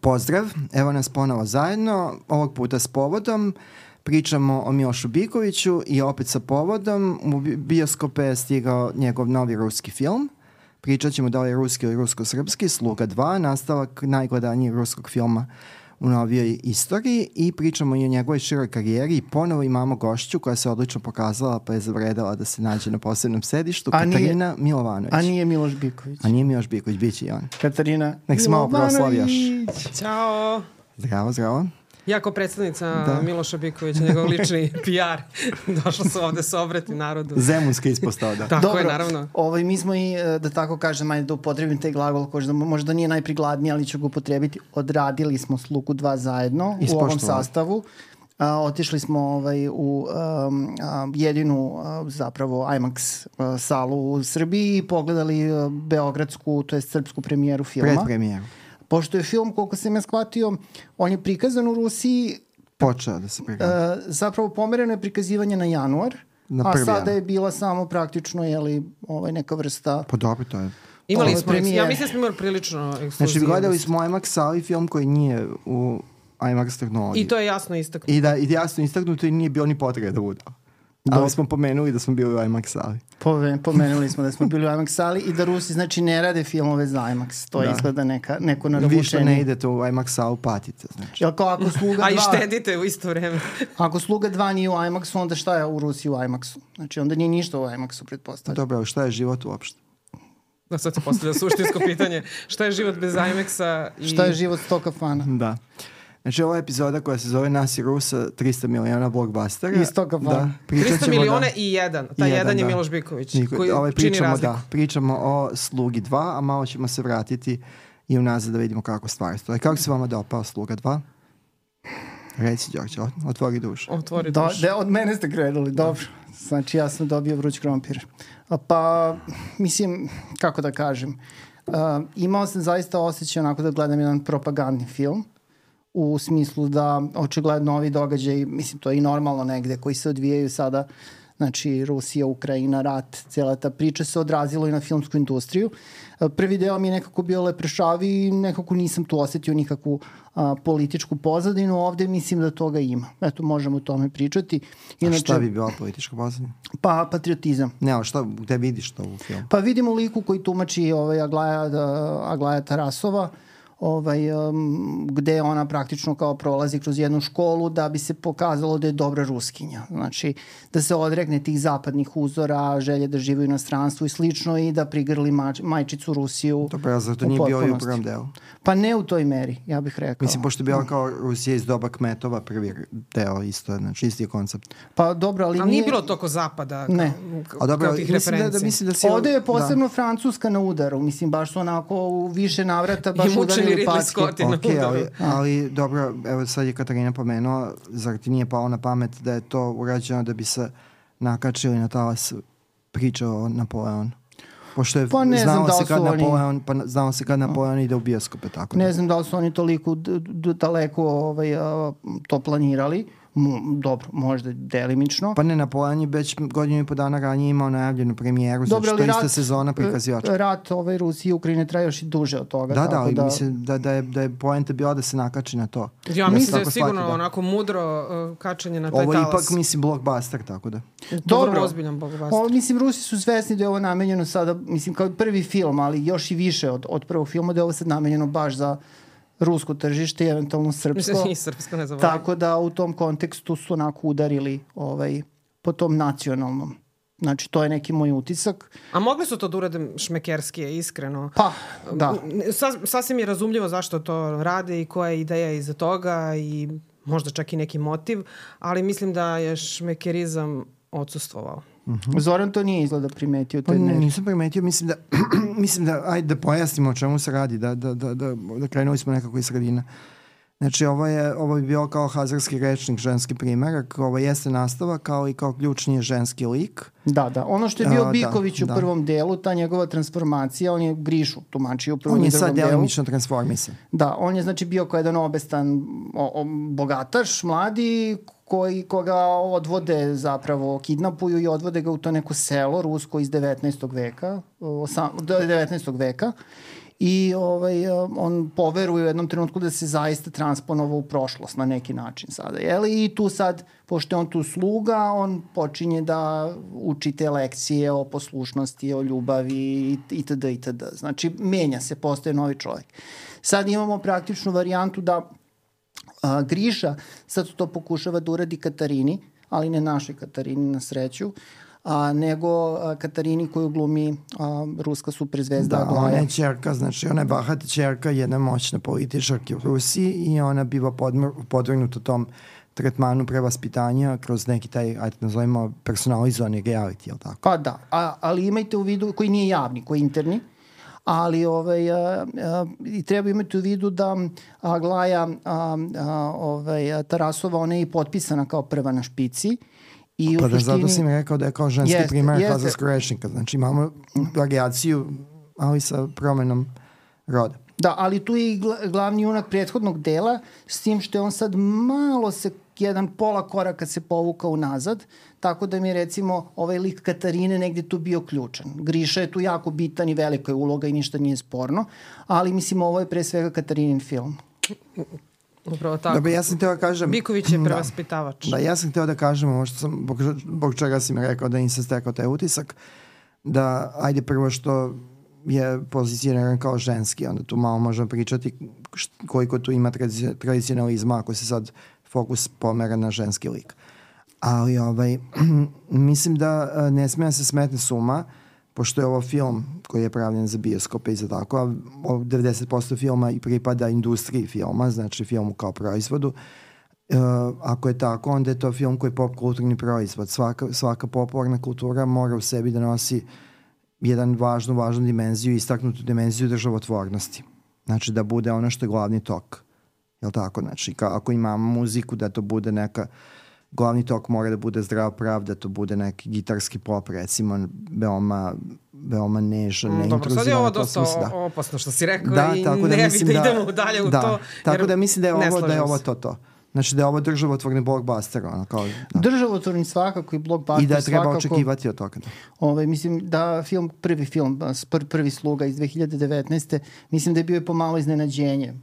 Pozdrav, evo nas ponovo zajedno, ovog puta s povodom. Pričamo o Milošu Bikoviću i opet sa povodom. U bioskope je stigao njegov novi ruski film. Pričat ćemo da li je ruski ili rusko-srpski, Sluga 2, nastavak najgledanijeg ruskog filma u novijoj istoriji i pričamo i o njegovoj široj karijeri i ponovo imamo gošću koja se odlično pokazala pa je zavredala da se nađe na posebnom sedištu, a Katarina nije, Milovanović. A nije Miloš Biković. A nije Miloš Biković, bit će i on. Katarina Nek se malo proslavljaš. Ćao. Zdravo, zdravo. Ja kao predstavnica da. Miloša Bikovića, njegov lični PR, došla sam ovde se obrati narodu. Zemunska ispostava, da. Tako Dobro, je, naravno. Ovaj, mi smo i, e, da tako kažem, ajde da upotrebim taj glagol, koji da možda nije najprigladniji, ali ću ga upotrebiti. Odradili smo Sluku 2 zajedno u ovom sastavu. A, otišli smo ovaj, u um, a, jedinu a, zapravo IMAX a, salu u Srbiji i pogledali a, beogradsku, to je srpsku premijeru filma. Predpremijeru. Pošto je film, koliko sam ja shvatio, on je prikazan u Rusiji počeo da se prikazuje. Uh, zapravo pomereno je prikazivanje na januar, na a sada je bila samo praktično jeli, ovaj, neka vrsta... Pa dobro, to je... Imali smo, premijer. ja mislim da smo imali prilično ekskluzivnost. Znači, gledali smo IMAX, ali film koji nije u IMAX tehnologiji. I to je jasno istaknuto. I da, i jasno istaknuto i nije bio ni potrebe da bude. Ali Do... smo pomenuli da smo bili u IMAX sali. Pove, pomenuli smo da smo bili u IMAX sali i da Rusi znači ne rade filmove za IMAX. To da. izgleda neka, neko narobučenje. Vi ne idete u IMAX salu, patite. Znači. Jel kao ako Sluga 2... A i štedite u isto vreme. ako Sluga 2 nije u IMAX-u, onda šta je u Rusiji u IMAX-u? Znači onda nije ništa u IMAX-u, pretpostavljam. Dobro, šta je život uopšte? Da sad se postavlja suštinsko pitanje. Šta je život bez IMAX-a? I... Šta je život stoka fana? Da. Znači, ova epizoda koja se zove Nas i Rusa, 300 miliona blockbustera. Isto kao da, 300 miliona da, i jedan. Ta jedan, jedan je da. Miloš Biković, Niko, koji ovaj, pričamo, čini razliku. Da, pričamo o Slugi 2, a malo ćemo se vratiti i unazad da vidimo kako stvari stoje. Kako se vama dopao Sluga 2? Reci, Đorđe, otvori dušu. Otvori da, dušu. Da, od mene ste krenuli, dobro. Znači, ja sam dobio vruć krompir. Pa, mislim, kako da kažem, uh, imao sam zaista osjećaj onako da gledam jedan propagandni film u smislu da očigledno ovi događaji, mislim to je i normalno negde, koji se odvijaju sada, znači Rusija, Ukrajina, rat, cijela ta priča se odrazilo i na filmsku industriju. Prvi deo mi je nekako bio leprešavi i nekako nisam tu osetio nikakvu a, političku pozadinu, ovde mislim da toga ima. Eto, možemo o tome pričati. Inače, a šta bi bila politička pozadina? Pa, patriotizam. Ne, a šta, gde vidiš to u filmu? Pa vidimo liku koji tumači ovaj, Aglaja, Aglaja Tarasova, uh, ovaj, um, gde ona praktično kao prolazi kroz jednu školu da bi se pokazalo da je dobra ruskinja. Znači, da se odrekne tih zapadnih uzora, želje da žive u inostranstvu i slično i da prigrli mač, majčicu Rusiju Dobro, ja zato nije bio i u prvom delu. Pa ne u toj meri, ja bih rekao. Mislim, pošto je bila kao Rusija iz doba Kmetova, prvi deo isto, znači isti je koncept. Pa dobro, ali, ali nije... nije bilo toko zapada kao, ne. kao, A dobro, kao tih mislim da, da, mislim da si... Ovde je posebno da. Francuska na udaru, mislim, baš su onako u više navrata baš udarili Ridley patke. Okay, ali, ali dobro, evo sad je Katarina pomenula, zar ti nije palo na pamet da je to urađeno da bi se nakačili na talas priča o Napoleonu? Pošto je pa ne znao da se kad oni... Napoleon, pa znao se kad Napoleon ide u bioskope, tako Ne da. znam da li su oni toliko daleko ovaj, to planirali dobro, možda delimično. Pa ne, Napoleon je već godinu i po dana ranije imao najavljenu premijeru, znači to je ista sezona prikazivača. Rat ovaj Rusije i Ukrajine traje još i duže od toga. Da, da, ali da... mislim da, da, je, da je poenta bila da se nakači na to. Ja da mislim da je sigurno da. onako mudro uh, kačanje na taj ovo talas. Ovo ipak, mislim, blockbuster, tako da. Dobro, dobro ozbiljan blockbuster. Ovo, mislim, Rusi su svesni da je ovo namenjeno sada, mislim, kao prvi film, ali još i više od, od prvog filma, da je ovo sad namenjeno baš za rusko tržište i eventualno srpsko. I srpsko ne zaboravim. Tako da u tom kontekstu su onako udarili ovaj, po tom nacionalnom. Znači, to je neki moj utisak. A mogli su to da urade šmekerskije, iskreno? Pa, da. Sas, sasvim je razumljivo zašto to rade i koja je ideja iza toga i možda čak i neki motiv, ali mislim da je šmekerizam odsustvovao. Mhm. -huh. Zoran to nije izgleda primetio. Pa, nisam primetio, mislim da, mislim da, ajde da pojasnimo o čemu se radi, da, da, da, da, da krenuli smo nekako iz sredina. Znači, ovo, je, ovo bi bio kao hazarski rečnik ženski primerak, ovo jeste nastava kao i kao ključni je ženski lik. Da, da. Ono što je bio A, Biković da, u da. prvom delu, ta njegova transformacija, on je Grišu tumačio u prvom delu. On je sad delimično transformisan. Da, on je znači bio kao jedan obestan o, o, bogataš, mladi, koji, koga odvode zapravo, kidnapuju i odvode ga u to neko selo rusko iz 19. veka, 19. veka i ovaj, on poveruje u jednom trenutku da se zaista transponovao u prošlost na neki način sada. Jeli? I tu sad, pošto je on tu sluga, on počinje da uči te lekcije o poslušnosti, o ljubavi itd. itd. Znači, menja se, postaje novi čovjek. Sad imamo praktičnu varijantu da a, Griša sad to pokušava da uradi Katarini, ali ne našoj Katarini na sreću, a, nego a, Katarini koju glumi a, ruska superzvezda Da, Aglaja. ona je čerka, znači ona je bahata čerka jedne moćne političarke u Rusiji i ona biva podmr, podvrgnuta tom tretmanu prevaspitanja kroz neki taj, ajde nazovimo, personalizovani reality, jel tako? Pa da, a, ali imajte u vidu, koji nije javni, koji je interni, ali ovaj, a, a, i treba imati u vidu da Aglaja a, a, ovaj, a, Tarasova, ona je i potpisana kao prva na špici i Pa da, suštini... zato si mi rekao da je kao ženski Jeste, primer jeste. Hazarskog rečnika. Znači imamo variaciju, ali sa promenom roda. Da, ali tu je i gla- glavni junak prethodnog dela, s tim što je on sad malo se jedan pola koraka se povukao unazad, tako da mi je recimo ovaj lik Katarine negde tu bio ključan. Griša je tu jako bitan i velika je uloga i ništa nije sporno, ali mislim ovo je pre svega Katarinin film. Upravo tako. Dobro, ja sam teo da kažem... Biković je Da. prevaspitavač. Da, ja sam hteo da kažem ovo što sam, zbog, zbog čega si mi rekao da nisam stekao taj utisak, da ajde prvo što je pozicioniran kao ženski, onda tu malo možemo pričati koliko tu ima tradici- tradicionalizma ako se sad fokus pomera na ženski lik. Ali ovaj, mislim da e, ne smije da se smetne suma, pošto je ovo film koji je pravljen za bioskope i za tako, a o- 90% filma i pripada industriji filma, znači filmu kao proizvodu, Uh, ako je tako, onda je to film koji je pop kulturni proizvod. Svaka, svaka popularna kultura mora u sebi da nosi jedan važnu, važnu dimenziju, istaknutu dimenziju državotvornosti. Znači da bude ono što je glavni tok. Jel tako? Znači, ka, ako imamo muziku, da to bude neka glavni tok mora da bude zdrav prav, da to bude neki gitarski pop, recimo, veoma, veoma nežan, Mm, ne Dobro, sad je ovo dosta o- opasno što si rekao da, i tako da ne bih da, da, idemo dalje u da, to. Tako da mislim da je ovo, da je ovo to to. Znači da je ovo državotvorni blockbuster, ono kao... Da. Državotvorni svakako i blockbuster I da je treba svakako. očekivati od toga. Da. Ovaj, mislim da film, prvi film, pr, prvi sluga iz 2019. Mislim da je bio i pomalo iznenađenje.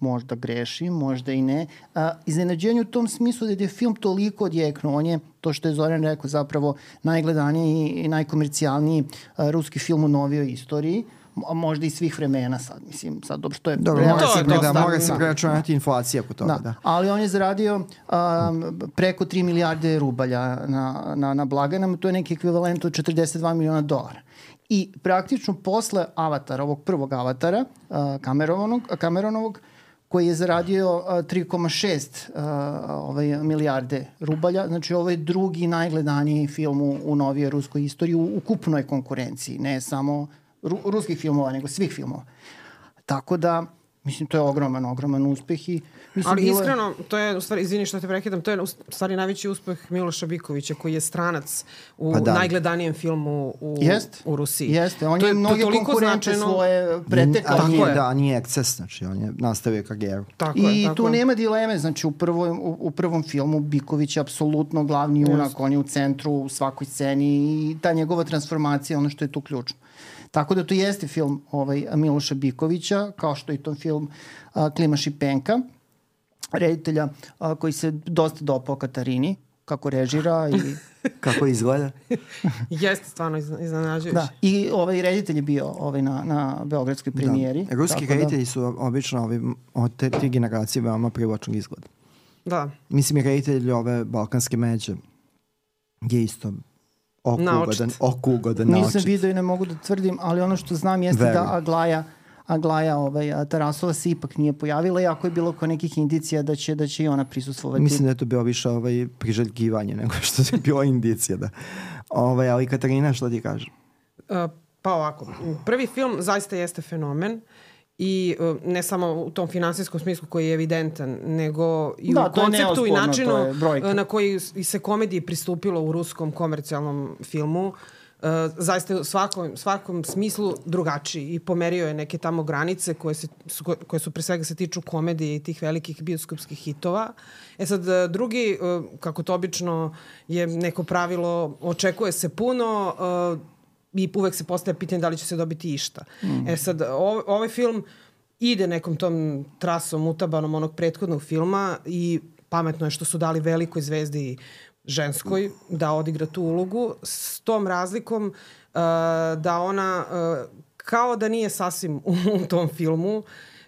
Možda grešim, možda i ne. A, iznenađenje u tom smislu da je film toliko odjeknuo. On je, to što je Zoran rekao, zapravo najgledaniji i najkomercijalniji a, ruski film u novijoj istoriji možda i svih vremena sad, mislim, sad dobro, to je Dobro, mora se, da, dosta, mora se preračunati inflacija oko toga, Da. da. ali on je zaradio um, preko 3 milijarde rubalja na, na, na blagajnama, to je neki ekvivalent od 42 miliona dolara. I praktično posle Avatara, ovog prvog Avatara, uh, Cameronovog, Cameronovog, koji je zaradio uh, 3,6 uh, ovaj, milijarde rubalja. Znači, ovo je drugi najgledaniji film u, u novije ruskoj istoriji u ukupnoj konkurenciji, ne samo ru, ruskih filmova, nego svih filmova. Tako da, mislim, to je ogroman, ogroman uspeh i mislim, Ali bilo iskreno, to je, u stvari, izvini što te prekidam, to je u stvari najveći uspeh Miloša Bikovića, koji je stranac u Pa da. najgledanijem filmu u, Jest. u Rusiji. Jeste, on To je, to mnoge toliko konkurente značajno- svoje pretekao. A Tako nije, je. da, nije eksces, znači on je nastavio karijeru. Tako I je, tako tu je. nema dileme, znači u, prvom, u, u prvom filmu Biković je apsolutno glavni junak, Jeste. on je u centru u svakoj sceni i ta njegova transformacija je ono što je tu ključno. Tako da to jeste film ovaj, Miloša Bikovića, kao što je i to film a, Klima Šipenka, reditelja a, koji se dosta dopao Katarini, kako režira i Kako izgleda? Jeste stvarno iznenađujuće. da i ovaj reditelj je bio ovaj na na beogradskoj premijeri. Da. Ruski tako da- reditelji su obično ovi, od te tri generacije veoma privlačnog izgleda. Da. Mislim i reditelj ove balkanske međe je isto oku Naočit. ugodan, oku ugodan Nisam naočit. video i ne mogu da tvrdim, ali ono što znam jeste Verujem. da Aglaja Aglaja ovaj, Tarasova se ipak nije pojavila, iako je bilo ko nekih indicija da će, da će i ona prisustvovati. Mislim da je to bilo više ovaj, priželjkivanje nego što je bilo indicija. Da. Ovaj, ali Katarina, što ti kažeš? Uh, pa ovako, prvi film zaista jeste fenomen i uh, ne samo u tom finansijskom smislu koji je evidentan, nego i Da, u konceptu i načinu uh, na koji se komediji pristupilo u ruskom komercijalnom filmu. Uh, zaista u svakom, svakom smislu drugačiji i pomerio je neke tamo granice koje, se, su, koje su pre svega se tiču komedije i tih velikih bioskopskih hitova. E sad, drugi, uh, kako to obično je neko pravilo, očekuje se puno, uh, i uvek se postaje pitanje da li će se dobiti išta. Mm. E sad, ov, ovaj film ide nekom tom trasom utabanom onog prethodnog filma i pametno je što su dali velikoj zvezdi ženskoj da odigra tu ulogu s tom razlikom uh, da ona uh, kao da nije sasvim u, u tom filmu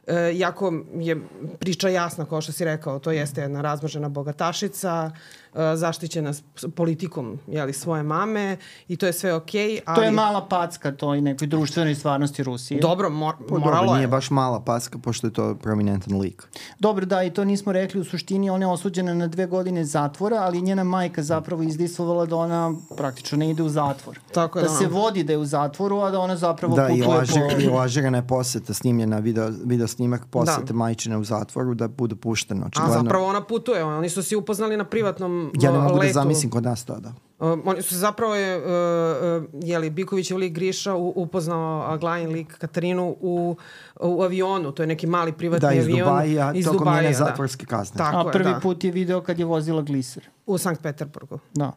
E, jako je priča jasna, kao što si rekao, to jeste jedna razmažena bogatašica, E, zaštićena politikom jeli, svoje mame i to je sve okej. Okay, ali... To je mala packa toj nekoj društvenoj stvarnosti Rusije. Dobro, mor, pa, moralo dobro, nije je. baš mala packa, pošto je to prominentan lik. Dobro, da, i to nismo rekli u suštini, ona je osuđena na dve godine zatvora, ali njena majka zapravo izdislovala da ona praktično ne ide u zatvor. Tako je, da, da se vodi da je u zatvoru, a da ona zapravo da, putuje i po... Da, i lažirana je poseta snimljena, video, video snimak posete da. majčine u zatvoru da pušteno. Očigledno. A zapravo ona putuje, oni su se upoznali na privatnom ja ne mogu da letu zamislim kod nas to, da. Uh, oni su zapravo je, uh, uh, jeli, Bikovićev lik Griša u, upoznao Aglajin lik Katarinu u, u avionu, to je neki mali privatni da, iz avion. Dubaja, iz tokom Dubaja, njene da. zatvorske kazne. Tako A prvi je, da. put je video kad je vozila gliser. U Sankt Peterburgu. Da.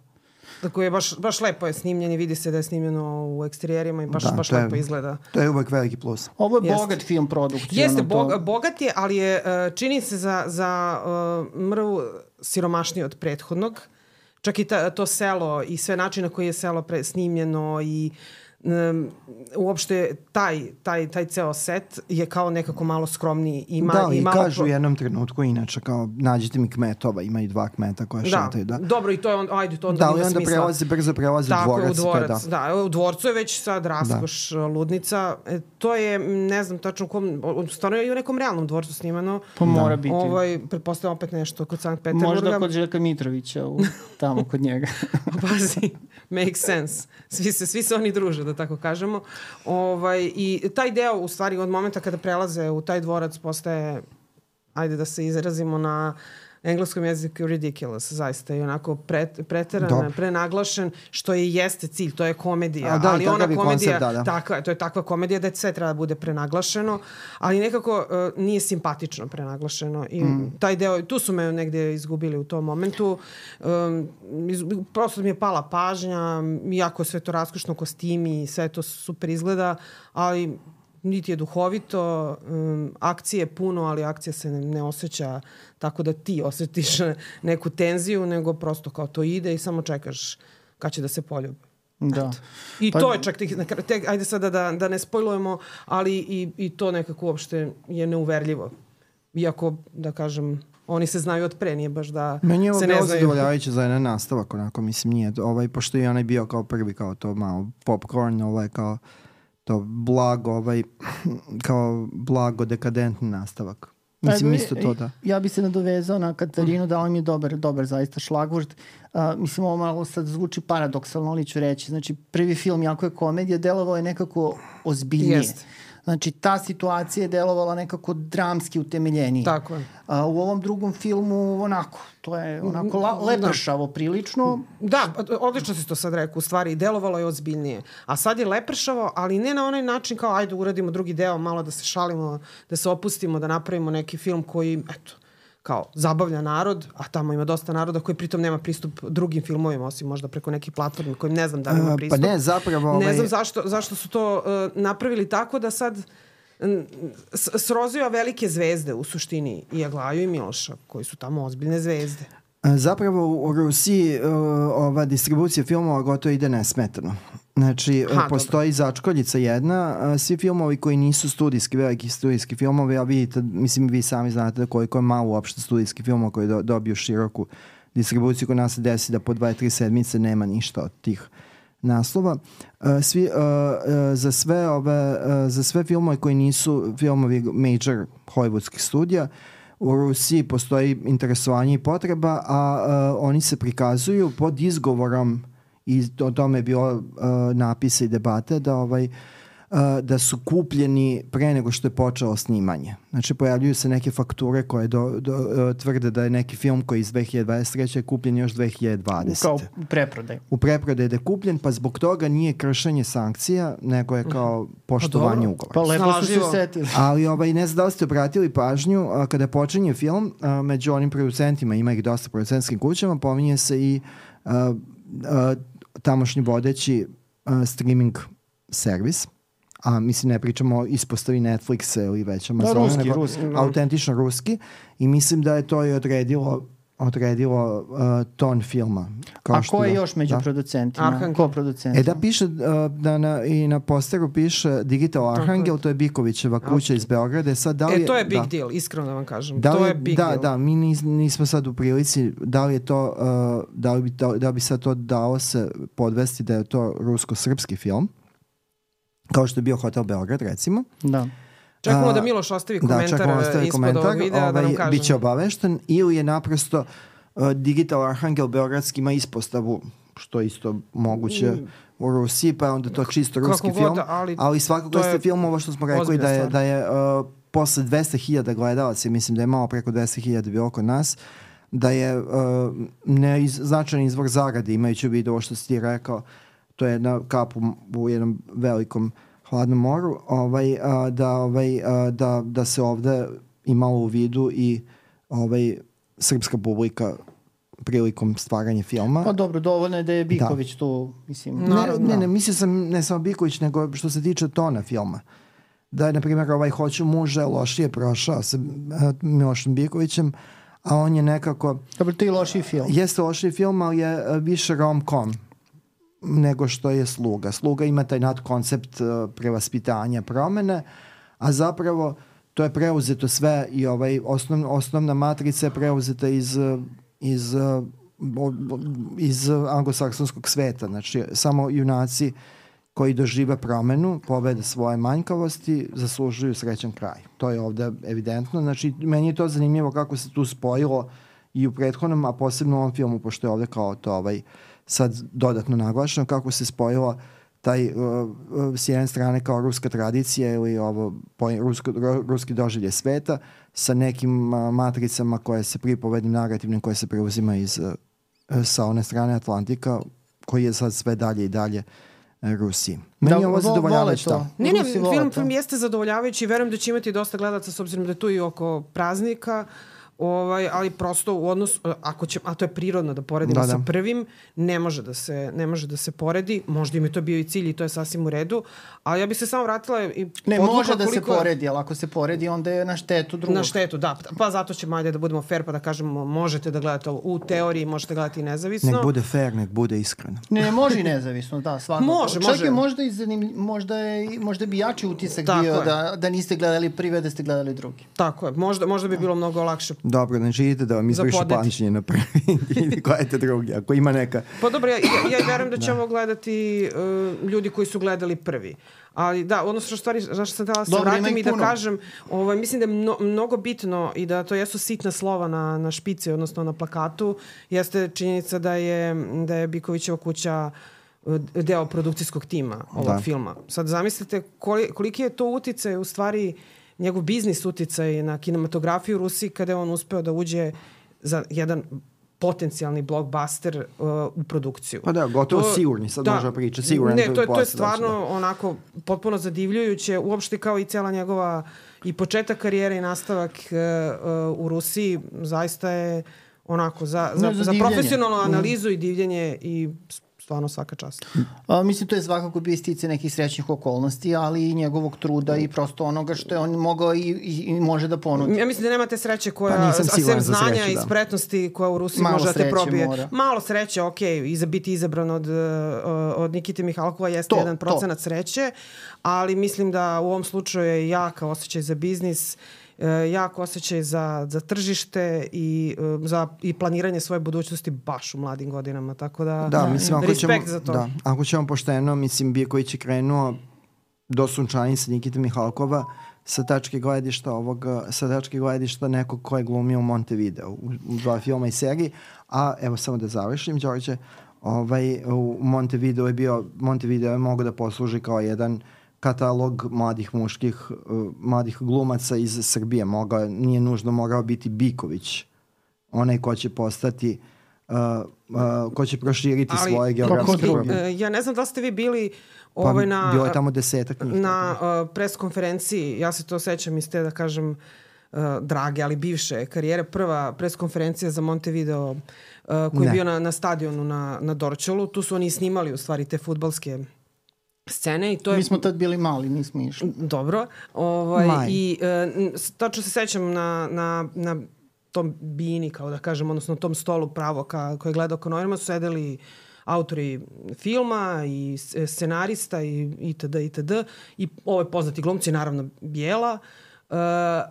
Tako je baš, baš lepo je snimljen i vidi se da je snimljeno u eksterijerima i baš, da, baš je, lepo izgleda. To je uvek veliki plus. Ovo je Jeste. bogat film produkcija. Jeste, bo, to... bogat je, ali je, čini se za, za uh, mrvu siromašniji od prethodnog. Čak i ta, to selo i sve načine koji je selo pre, snimljeno i um, uopšte taj, taj, taj ceo set je kao nekako malo skromniji. Ima, da, i, i malo kažu pro... u jednom trenutku inače kao nađite mi kmetova, ima i dva kmeta koje da, šataju. Da, dobro i to je on, ajde, to onda da, ima smisla. Da, onda prelazi, brzo prelazi Tako, u dvorac. u dvorac, da. da. U dvorcu je već sad raskoš da. ludnica. E, to je, ne znam tačno kom, stvarno je i u nekom realnom dvorcu snimano. Pa da. mora biti. Ovaj, pretpostavljam opet nešto kod Sankt Peterburga. Možda kod Željka Mitrovića, u, tamo kod njega. Pazi, makes sense. Svi se, svi se oni druže, da tako kažemo. Ovaj, I taj deo, u stvari, od momenta kada prelaze u taj dvorac postaje, ajde da se izrazimo na engleskom jeziku ridiculous, zaista je onako pret, preteran, prenaglašen, što je jeste cilj, to je komedija, A, da, ali ona komedija, koncept, da, da. Takva, to je takva komedija da sve treba da bude prenaglašeno, ali nekako uh, nije simpatično prenaglašeno i mm. taj deo, tu su me negde izgubili u tom momentu, um, iz, prosto mi je pala pažnja, jako sve to raskošno kostimi, sve to super izgleda, ali niti je duhovito, um, akcije je puno, ali akcija se ne, ne osjeća tako da ti osjetiš neku tenziju, nego prosto kao to ide i samo čekaš kad će da se poljube. Da. Eto. I pa, to je čak, te, te, ajde sada da, da ne spojlujemo, ali i, i to nekako uopšte je neuverljivo. Iako, da kažem, oni se znaju od pre, nije baš da Meni je ovo se ne znaju. zadovoljavajuće za jedan nastavak, onako, mislim, nije, ovaj, pošto je onaj bio kao prvi, kao to malo popcorn, ovaj, kao to blago, ovaj, kao blago dekadentni nastavak. Mislim, isto to da. Ja bi se nadovezao na Katarinu, da on je dobar, dobar zaista šlagvort. Uh, mislim, ovo malo sad zvuči paradoksalno, ali ću reći. Znači, prvi film, jako je komedija, delovao je nekako ozbiljnije. Jeste Znači, ta situacija je delovala nekako dramski utemeljenije. Tako je. A, u ovom drugom filmu, onako, to je onako la, da. lepršavo prilično. Da, odlično si to sad rekao, u stvari, delovalo je ozbiljnije. A sad je lepršavo, ali ne na onaj način kao, ajde, uradimo drugi deo, malo da se šalimo, da se opustimo, da napravimo neki film koji, eto, kao zabavlja narod, a tamo ima dosta naroda koji pritom nema pristup drugim filmovima, osim možda preko nekih platformi kojim ne znam da li ima pristup. Pa ne, zapravo... Ovaj... Ne znam zašto, zašto su to uh, napravili tako da sad srozio velike zvezde u suštini i Aglaju i Miloša, koji su tamo ozbiljne zvezde. Zapravo u Rusiji uh, ova distribucija filmova gotovo ide nesmetano. Znači, ha, postoji dobro. začkoljica jedna, a, svi filmovi koji nisu studijski, veliki studijski filmovi, a vidite, mislim, vi sami znate da koliko je malo uopšte studijski filmova koji do, dobiju široku distribuciju, kod nas se desi da po 2-3 sedmice nema ništa od tih naslova. Svi, za sve ove, za sve filmove koji nisu filmovi major hollywoodskih studija, u Rusiji postoji interesovanje i potreba, a, a oni se prikazuju pod izgovorom i o tome je bilo uh, napise i debate da ovaj uh, da su kupljeni pre nego što je počelo snimanje. Znači pojavljuju se neke fakture koje do, do, uh, tvrde da je neki film koji iz 2023. kupljen još 2020. Kao u preprodaj. U preprodaj da je kupljen, pa zbog toga nije kršenje sankcija, nego je kao mhm. poštovanje pa ugovora. Pa lepo su se setili. Ali ovaj, ne znam da li ste obratili pažnju, a, kada počinje film, a, među onim producentima, ima ih dosta producentskim kućama, pominje se i a, a, tamošnji vodeći uh, streaming servis, a mislim ne pričamo o ispostavi Netflixa ili već Amazona, ruski, nego ruski. autentično ruski i mislim da je to i odredilo odredilo uh, ton filma. Kao A što ko je da- još među da. producentima? Arhangel. Ko producentima? E da piše, uh, da na, i na posteru piše Digital Arhangel, to je Bikovićeva kuća iz Beograda. E Sad, da li E, to je big da. deal, iskreno da vam kažem. Da li to je, je big da, deal. da, mi nis, nismo sad u prilici, da li je to, uh, da, li bi, da, da bi sad to dao se podvesti da je to rusko-srpski film, kao što je bio Hotel Beograd, recimo. Da. Čekamo A, da Miloš ostavi Da, komentar da, ostavi ispod komentar, ovog videa da nam ovaj, kaže. bit će obavešten, ili je naprosto uh, Digital Arhangel Beogradski ima ispostavu, što je isto moguće u Rusiji, pa je onda to čisto Mm. Kako ruski god, film, ali ali svakako jeste film ovo što smo rekli da je, da je uh, posle 200.000 gledalaca, mislim da je malo preko 200.000 bilo kod nas, da je uh, ne iz, značajan izvor zarade, imajući u vidu ovo što si ti rekao, to je jedna kap u, jednom velikom hladnom moru, ovaj, a, da, ovaj, a, da, da se ovde imalo u vidu i ovaj, srpska publika prilikom stvaranja filma. Pa dobro, dovoljno je da je Biković tu, mislim. Ne, Naravno. ne, ne, mislio sam ne samo Biković, nego što se tiče tona filma. Da je, na primjer, ovaj Hoću muže lošije prošao sa uh, Milošem Bikovićem, a on je nekako, Dobro, to je lošiji film. jeste lošiji film, ali je uh, više rom-com nego što je Sluga. Sluga ima taj nadkoncept uh, prevaspitanja promene, a zapravo to je preuzeto sve i ovaj osnov, osnovna matrica je preuzeta iz, uh, iz, uh, o- iz uh, anglosaksonskog sveta. Znači, samo junaci koji dožive promenu, pobede svoje manjkavosti, zaslužuju srećan kraj. To je ovde evidentno. Znači, meni je to zanimljivo kako se tu spojilo i u prethodnom, a posebno u ovom filmu, pošto je ovde kao to ovaj, sad dodatno naglašeno, kako se spojilo taj uh, uh, s jedne strane kao ruska tradicija ili ovo po, rusko, ru- ruski doživlje sveta sa nekim uh, matricama koje se pripovednim narativnim koje se preuzima iz uh, sa one strane Atlantika koji je sad sve dalje i dalje uh, Rusiji. Meni je ovo vo- zadovoljavajuće da. to. Ne, ne, film, film jeste zadovoljavajući i verujem da će imati dosta gledaca s obzirom da je tu i oko praznika. Ovaj, ali prosto u odnosu, ako će, a to je prirodno da poredimo Da, sa da. prvim, ne može da se ne može da se poredi. Možda im je to bio i cilj i to je sasvim u redu. Ali ja bih se samo vratila i Ne, može da se koliko je- poredi, ali ako se poredi, onda je na štetu drugog. Na štetu, da. Pa zato ćemo, ajde da budemo fair pa da kažemo možete da gledate ovo u teoriji, možete gledati i nezavisno. Nek bude fair, nek bude iskreno. Ne, ne, može i nezavisno, da, svakako. Može, Čak može. je možda, i zanim, možda, je, možda bi jači utisak Tako bio je. da, da niste gledali prvi, da ste gledali drugi. Tako je, možda, možda bi bilo mnogo lakše Dobro, znači idete da vam izbrišu pamćenje na prvi i gledajte drugi. Ako ima neka... Pa dobro, ja, ja, ja verujem da ćemo gledati uh, ljudi koji su gledali prvi. Ali da, odnosno što stvari, zašto sam htjela da se Dobro, ima vratim i da puno. kažem, ovaj, mislim da je mno, mnogo bitno i da to jesu sitna slova na, na špici, odnosno na plakatu, jeste činjenica da je, da je Bikovićeva kuća uh, deo produkcijskog tima ovog Da. filma. Sad zamislite koli, koliki je to uticaj u stvari njegov biznis uticaj na kinematografiju u Rusiji kada je on uspeo da uđe za jedan potencijalni blockbuster uh, u produkciju. Pa da, gotovo sigurni, sad možemo pričati, siguran Ne, to to, je- to je da će stvarno onako potpuno zadivljujuće, uopšte kao i cela njegova i početak karijere i nastavak uh, uh, u Rusiji zaista je onako za, za, Ne, za za profesionalnu analizu i divljenje i stvarno svaka čast. A, mislim, to je svakako bio stice nekih srećnih okolnosti, ali i njegovog truda i prosto onoga što je on mogao i, i, i može da ponudi. Ja mislim da nemate sreće koja, Pa nisam a sem znanja sreću, i da. spretnosti koja u Rusiji Malo može da te probije. mora. Malo sreće, ok, iza, biti izabran od, uh, od Nikite Mihalkova jeste To, jedan to. procenat sreće, ali mislim da u ovom slučaju je jaka osjećaj za biznis, uh, jak osjećaj za, za tržište i, uh, za, i planiranje svoje budućnosti baš u mladim godinama, tako da, Da, mislim, ako ćemo, respekt za to. Da, ako ćemo pošteno, mislim, Birković je krenuo do sunčani sa Nikita Mihalkova sa tačke gledišta ovog, sa tačke gledišta nekog ko je glumio u Montevideo u, u dva filma i seriji, a evo samo da završim, Đorđe, ovaj, u Montevideo je bio, Montevideo je mogao da posluži kao jedan katalog mladih muških, uh, mladih glumaca iz Srbije. Mogao, nije nužno morao biti Biković, onaj ko će postati uh, uh, ko će proširiti Ali- svoje geografske drugi? probleme. E, ja ne znam da ste vi bili Pa, ovaj, na... bilo je tamo desetak njih. na uh, pres konferenciji, ja se to sećam iz te da kažem uh, drage, ali bivše karijere, prva pres konferencija za Montevideo uh, koji je Ne. bio na, na stadionu na, na Dorčolu, tu su oni snimali u stvari te futbalske scene i to je... Mi smo tad bili mali, nismo išli. Dobro. Ovaj, Maj. I e, tačno se sećam na, na, na tom bini, kao da kažem, odnosno tom stolu pravo ka, koje je gledao Konorima, su sedeli autori filma i e, scenarista i itd. itd. I ovaj poznati glumci, naravno Bijela. E,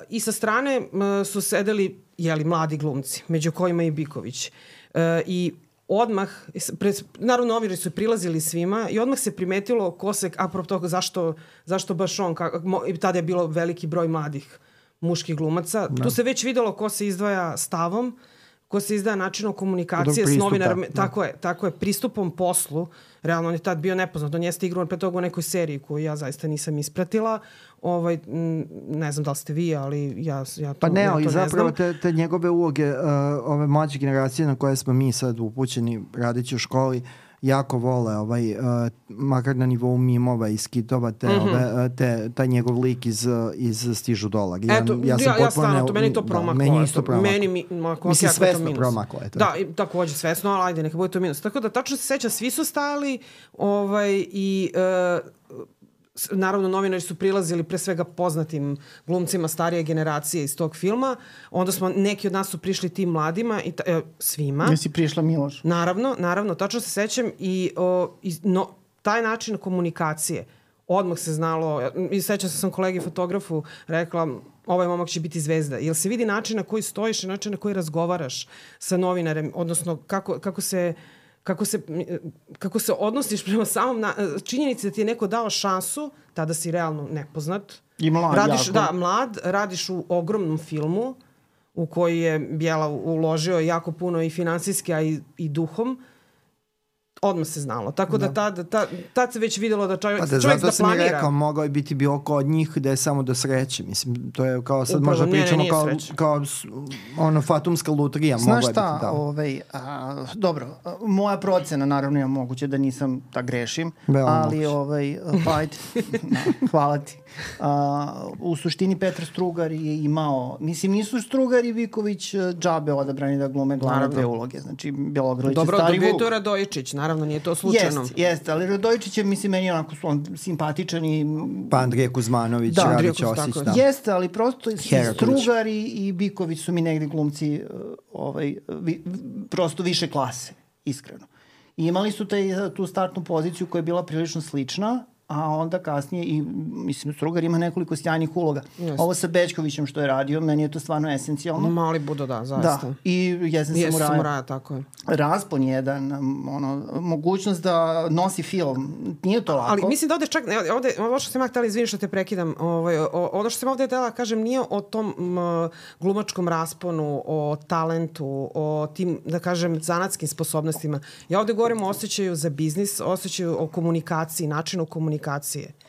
I sa strane su sedeli jeli, mladi glumci, među kojima i Biković. E, I odmah, pre, naravno novinari su prilazili svima i odmah se primetilo ko se, apropo toga zašto, zašto baš on, kako, mo, i tada je bilo veliki broj mladih muških glumaca. Da. Tu se već videlo ko se izdvaja stavom, ko se izdaja načinom komunikacije s novinarima. da, da. Tako je, tako je, pristupom poslu. Realno on je tad bio nepoznat. On jeste igrao pre toga u nekoj seriji koju ja zaista nisam ispratila. Ovaj, ne znam da li ste vi, ali ja, ja to, Pa ne, ja ali to ne zapravo znam. te, te njegove uloge, uh, ove mlađe generacije na koje smo mi sad upućeni radeći u školi, jako vole, ovaj, uh, makar na nivou mimova i skitova, te, mm. -hmm. ove, uh, te, taj njegov lik iz, uh, iz Stižu dolar. Ja, Eto, ja, ja, ja stvarno, to meni to promaklo. Da, meni isto eto, promaklo. Meni, mi, ako Mislim, je to svesno minus. promaklo je to. Da, i takođe svesno, ali ajde, neka bude to minus. Tako da, tačno se seća, svi su stajali ovaj, i e, s- naravno novinari su prilazili pre svega poznatim glumcima starije generacije iz tog filma. Onda smo, neki od nas su prišli tim mladima i ta, e, svima. Jesi prišla Miloš? Naravno, naravno, tačno se sećam i, o, i no, taj način komunikacije, odmah se znalo, i sećam se sam kolegi fotografu rekla, ovaj momak će biti zvezda, jer se vidi način na koji stojiš i način na koji razgovaraš sa novinarem, odnosno kako, kako se kako se, kako se odnosiš prema samom na, činjenici da ti je neko dao šansu, tada si realno nepoznat. I mlad radiš, jako. Da, mlad, radiš u ogromnom filmu u koji je Bijela uložio jako puno i finansijski, a i, i duhom. Odmah se znalo. Tako da, tad, tad, tad se već videlo da čovjek, Pa da, čovjek zato da sam i planira. rekao, mogao je biti bilo ko od njih da je samo do sreće. Mislim, to je kao sad Upravo, možda ne, ne, pričamo nije kao, sreća. kao ono fatumska lutrija. Znaš šta, biti, da. ovaj, a, dobro, a, moja procena, naravno je moguće da nisam, da grešim, Veoma ali moguće. ovaj, pa ajde, da, hvala ti. A, u suštini Petar Strugar je imao, mislim nisu Strugar i Viković e, džabe odabrani da glume glavne dve uloge, znači Bjelogrlić je Dobro, stari dobio je Vuk. to Radojičić, naravno, nije to slučajno. Jeste, jeste, ali Radojičić je, mislim, meni onako on simpatičan i Pa Andrija Kuzmanović, Da, Radić Kuz, Osić, da. Jeste, ali prosto i Heraklić. Strugar i, i Biković su mi negde glumci uh, ovaj, vi, prosto više klase, iskreno. I imali su taj, tu startnu poziciju koja je bila prilično slična, a onda kasnije i, mislim, Strugar ima nekoliko sjajnih uloga. Jeste. Ovo sa Bečkovićem što je radio, meni je to stvarno esencijalno. Mali Budo, da, zaista. Da, i Jesen samuraja. samuraja, tako je. Raspon jedan, ono, mogućnost da nosi film, nije to lako. Ali mislim da ovde čak, ovde, ovo što sam ja htjela, izvini što te prekidam, ovaj, o, ono što sam ovde htjela kažem nije o tom m, glumačkom rasponu, o talentu, o tim, da kažem, zanatskim sposobnostima. Ja ovde govorim o osjećaju za biznis, osjećaju o komunikaciji, načinu komunikacije.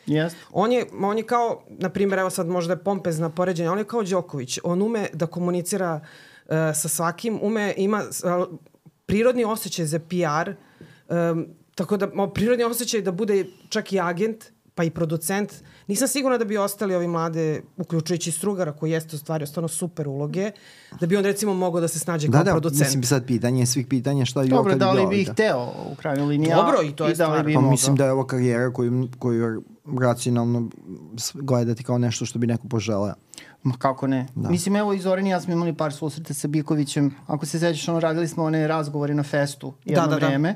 Jeste. On je, on je kao, na primjer, evo sad možda je pompezna poređenje, on je kao Đoković. On ume da komunicira uh, sa svakim, ume, ima uh, prirodni osjećaj za PR, um, tako da prirodni osjećaj da bude čak i agent, pa i producent. Nisam sigurna da bi ostali ovi mlade, uključujući Strugara, koji jeste ostvario stvarno super uloge, da bi on recimo mogao da se snađe Da, kao da, producent. mislim sad pitanje svih pitanja šta je Dobro, da li bi ih da. hteo u krajnjoj liniji? a- Dobro, i to je da li stvar. bi Pa mogao? mislim da je ovo karijera koju, koju racionalno gledati kao nešto što bi neko poželeo. Ma kako ne. Da. Mislim, evo i Zoran i ja smo imali par susreta sa Bikovićem. Ako se sećaš, ono, radili smo one razgovore na festu jedno Da, da, da.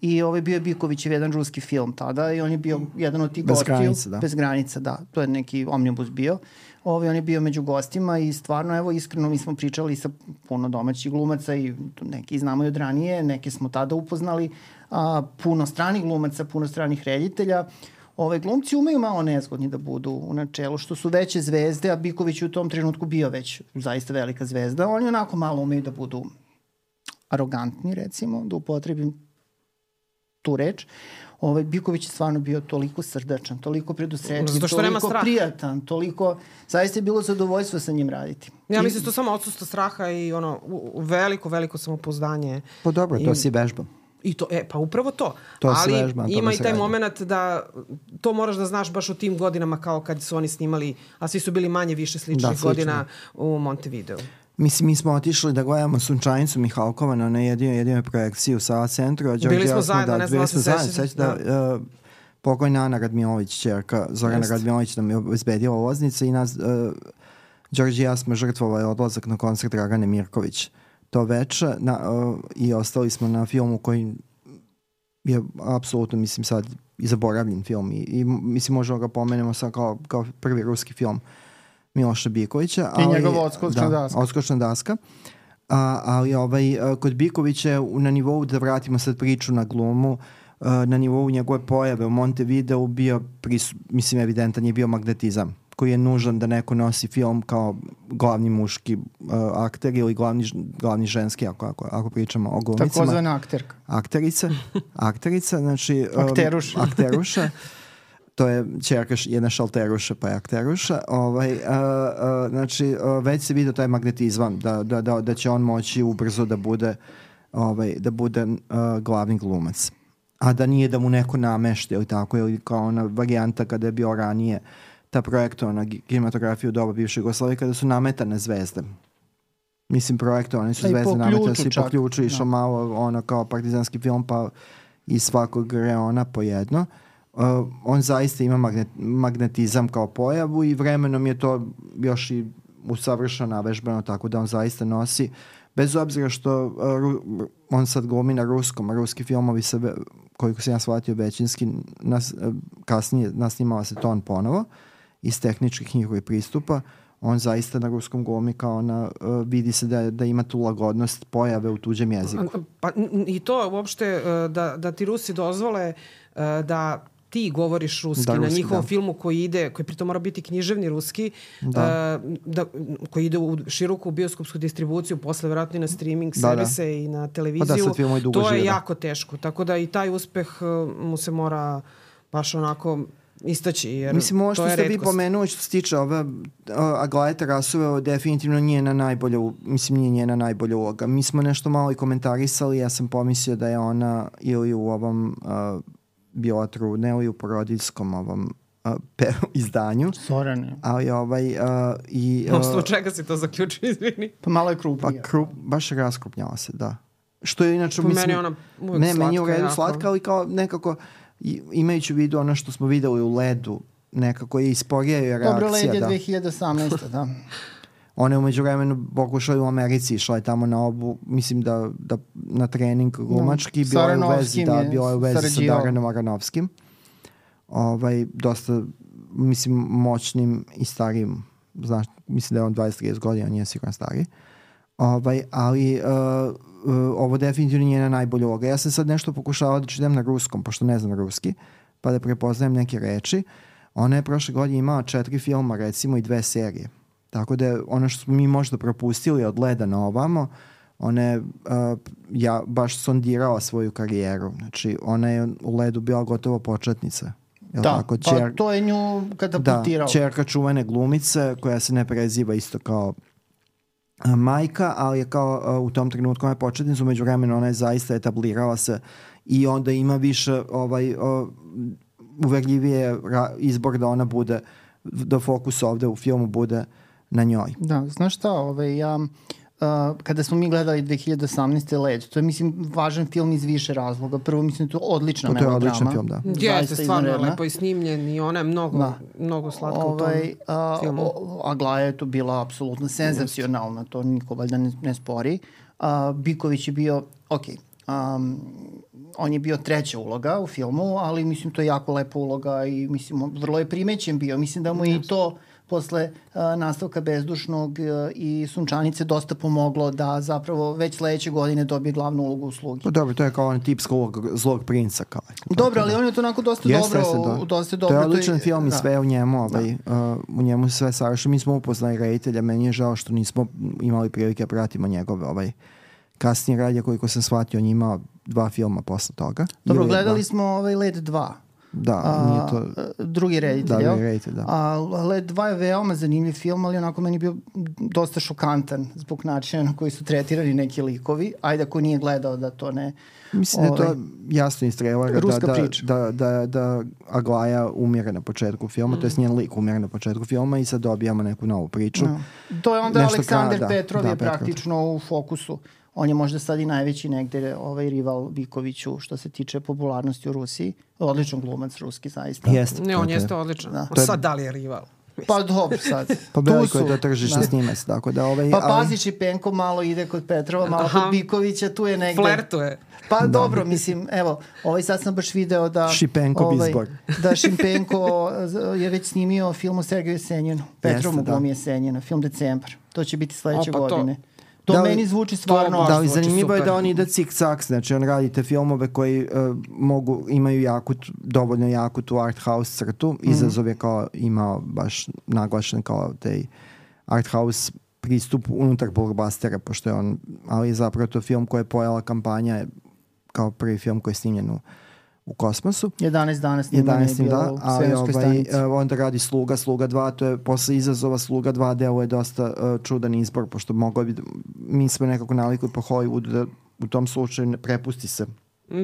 I ovaj bio je Bikovićev jedan ruski film tada i on je bio jedan od tih Bez gostiju. granica, da. Bez granica, da. To je neki omnibus bio. Ovaj, on je bio među gostima i stvarno, evo, iskreno, mi smo pričali sa puno domaćih glumaca i neki znamo i od ranije, neke smo tada upoznali, a, puno stranih glumaca, puno stranih reditelja. Ove glumci umeju malo nezgodni da budu u načelu, što su veće zvezde, a Biković je u tom trenutku bio već zaista velika zvezda. Oni onako malo umeju da budu arogantni, recimo, da upotrebim tu reč. Ovaj, Biković je stvarno bio toliko srdačan, toliko nema toliko straha. prijatan, toliko... Zaista je bilo zadovoljstvo sa njim raditi. Ja mislim da to samo odsustvo straha i ono, veliko, veliko samopouzdanje. Pa dobro, to I- si vežba. I to, e, pa upravo to. To Ali vežba, ima i taj moment da to moraš da znaš baš u tim godinama kao kad su oni snimali, a svi su bili manje više sličnih Da, slično. godina u Montevideo. Mislim, mi smo otišli da gledamo Sunčanicu Mihalkova na jedinoj, jedinoj projekciji u Sava centru. A Đorđe Bili smo zajedno, da, ne znam da se sećate. sećate da, uh, pokojna Ana Radmilović, čerka Zorana Jeste. Radmilović nam je obezbedila ulaznice i nas, uh, Đorđe i ja smo žrtvovali odlazak na koncert Dragane Mirković to veče na, uh, i ostali smo na filmu koji je apsolutno, mislim, sad i zaboravljen film i, i mislim možemo ga pomenemo sad kao, kao prvi ruski film Miloša Bikovića. I njegova odskočna da, daska. Odskočna daska. A, ali ovaj, a, kod Bikovića je na nivou, da vratimo sad priču na glumu, a, na nivou njegove pojave u Montevideo bio, pris, mislim, evidentan je bio magnetizam koji je nužan da neko nosi film kao glavni muški uh, akter ili glavni, glavni ženski, ako, ako, ako pričamo o glumicama Takozvana akterka. akterica, akterica, znači... um, Akteruša. akteruša. To je čerka jedna šalteruša, pa je akteruša. Ovaj, a, a, znači, a, već se vidio taj magnetizam, da, da, da, da će on moći ubrzo da bude, ovaj, da bude a, glavni glumac. A da nije da mu neko namešta ili tako, ili kao ona varijanta kada je bio ranije ta projektovana kinematografija u doba bivše Jugoslavije kada su nametane zvezde. Mislim, projektovane su Pa zvezde nametane i po ključu, išao da. malo ono kao partizanski film, pa iz svakog reona po jedno. Uh, on zaista ima magnet, magnetizam kao pojavu i vremenom je to još i usavršeno navežbano tako da on zaista nosi bez obzira što uh, ru, on sad glumi na ruskom, a ruski filmovi se, koliko sam ja shvatio većinski, nas, uh, kasnije nasnimala se to on ponovo iz tehničkih njihovih pristupa, on zaista na ruskom glumi kao na, uh, vidi se da, da ima tu lagodnost pojave u tuđem jeziku. Pa i to uopšte e, da, da ti Rusi dozvole e, da ti govoriš ruski Da, na ruski, njihovom da. filmu koji ide, koji pritom mora biti književni ruski, Da. e, da, koji ide u široku bioskopsku distribuciju, posle vjerojatno i na streaming Da, da. servise i na televiziju. Pa dugo to je žive, da. jako teško. Tako da i taj uspeh e, mu se mora baš onako istaći, jer Mislim, ovo to što je ste vi pomenuli što se tiče ove uh, Aglaje Tarasove, definitivno njena najbolja, u- mislim, nije njena najbolja uloga. Mi smo nešto malo i komentarisali, ja sam pomislio da je ona ili u ovom uh, bila trudna ili u porodiljskom ovom uh, pe, izdanju, Soran je. ali ovaj uh, i... Na Uh, osnovu čega si to zaključio, izvini? Pa malo je pa krupnija. krup, baš raskrupnjala se, da. Što je inače, Po mislim... meni ona uvek ne, meni je u slatka redu jako. slatka, ali kao nekako i- imajući u vidu ono što smo videli u ledu, nekako je isporija reakcija. Dobro, led je da. 2018. da. Ona je umeđu vremenu pokušala i u Americi, išla je tamo na obu, mislim da, da na trening glumački, bila je u vezi, da, bila je u vezi sa. Daranom Aranovskim. Ovaj, dosta, mislim, moćnim i starijim, znaš, mislim da je on 20-30 godina, nije sigurno stariji. Ovaj, ali uh, uh, ovo definitivno nije njena najbolja uloga. Ja sam sad nešto pokušala da čitam na ruskom, pošto ne znam ruski, pa da prepoznajem neke reči. Ona je prošle godine imala četiri filma, recimo, i dve serije. Tako da ono što smo mi možda propustili od leda na ovamo, ona je uh, ja, baš sondirala svoju karijeru. Znači, ona je u ledu bila gotovo početnica. Jel Da, tako? pa Čer- to je nju da, katapultirao. čerka čuvene glumice koja se ne preziva isto kao majka, ali je kao a, u tom trenutku ona je početnica, umeđu vremenu ona je zaista etablirala se i onda ima više ovaj, o, uverljivije izbor da ona bude, da fokus ovde u filmu bude na njoj. Da, znaš šta, ovaj, ja, uh, kada smo mi gledali 2018. Led, to je, mislim, važan film iz više razloga. Prvo, mislim, to je odlična To, to je melodrama. odličan film, da. Jeste, stvarno je lepo i snimljen i ona je mnogo, Da. mnogo slatka u tom Ovaj, a, filmu. o- Aglaja je tu bila apsolutno senzacionalna, to niko valjda ne, ne spori. A, Biković je bio, ok, um, on je bio treća uloga u filmu, ali mislim to je jako lepa uloga i mislim vrlo je primećen bio. Mislim da mu je i to posle nastavka Bezdušnog i Sunčanice dosta pomoglo da zapravo već sledeće godine dobije glavnu ulogu u Slugi. Pa dobro, to je kao on tipska uloga zlog princa. Kao. Dobro, ali on je to onako dosta Jeste, dobro, jeste, da. dosta To dobro. je odličan film i da. sve u njemu, ovaj, uh, u njemu sve savrši. Mi smo upoznali reditelja, meni je žao što nismo imali prilike da pratimo njegove ovaj, kasnije radnje koliko sam shvatio, on je imao dva filma posle toga. Dobro, gledali dva. smo ovaj Led 2. Da, nije to... drugi reditelj, Da, jel? drugi reditelj, da. A Led 2 je veoma zanimljiv film, ali onako meni bio dosta šokantan zbog načina na koji su tretirani neki likovi. Ajde, ako nije gledao da to ne... Mislim da je to ovaj, jasno iz trailera da, da, priča. da, da, da Aglaja umire na početku filma, to je njen lik umire na početku filma i sad dobijamo neku novu priču. Da. To je onda Nešto Aleksandar ka- da, Petrov da, je Petrov. praktično u fokusu On je možda sad i najveći negde ovaj rival Vikoviću što se tiče popularnosti u Rusiji. Odličan glumac ruski, zaista. Jeste. Ne, to on je- jeste odličan. Da. Da. Sad da li je rival? Pa dobro sad. Pa veliko je to tržište Da. s njime, tako da ovaj... Pa ali- pazi, Šipenko malo ide kod Petrova, malo Aha. kod Bikovića, tu je negde. Flertuje. Pa dobro, mislim, evo, ovaj sad sam baš video da... Šipenkov ovaj, izbor. Da Šimpenko z- je već snimio film o Sergeju Senjinu. Petrov mu da. glumi je Senjina, film Decembar. To će biti sledeće pa to- godine. To, Da li- meni zvuči stvarno... baš Da, ali zvuči zanimljivo je da on ide cik-cak, znači on radi te filmove koji uh, mogu, imaju jaku, dovoljno jaku tu art house crtu. Mhm. Izazov je kao imao baš naglašen kao taj art house pristup unutar blockbustera, pošto je on, ali je zapravo to film koji je pojela kampanja je kao prvi film koji je snimljen u, u kosmosu. 11 dana snimanje je 11. bilo da, u ali svemirskoj ovaj, stanici. e, onda radi Sluga, Sluga 2, to je posle izazova Sluga 2 delo je dosta uh, čudan izbor, pošto moglo bi, da- mi smo nekako navikli po Hollywoodu da u tom slučaju ne prepusti se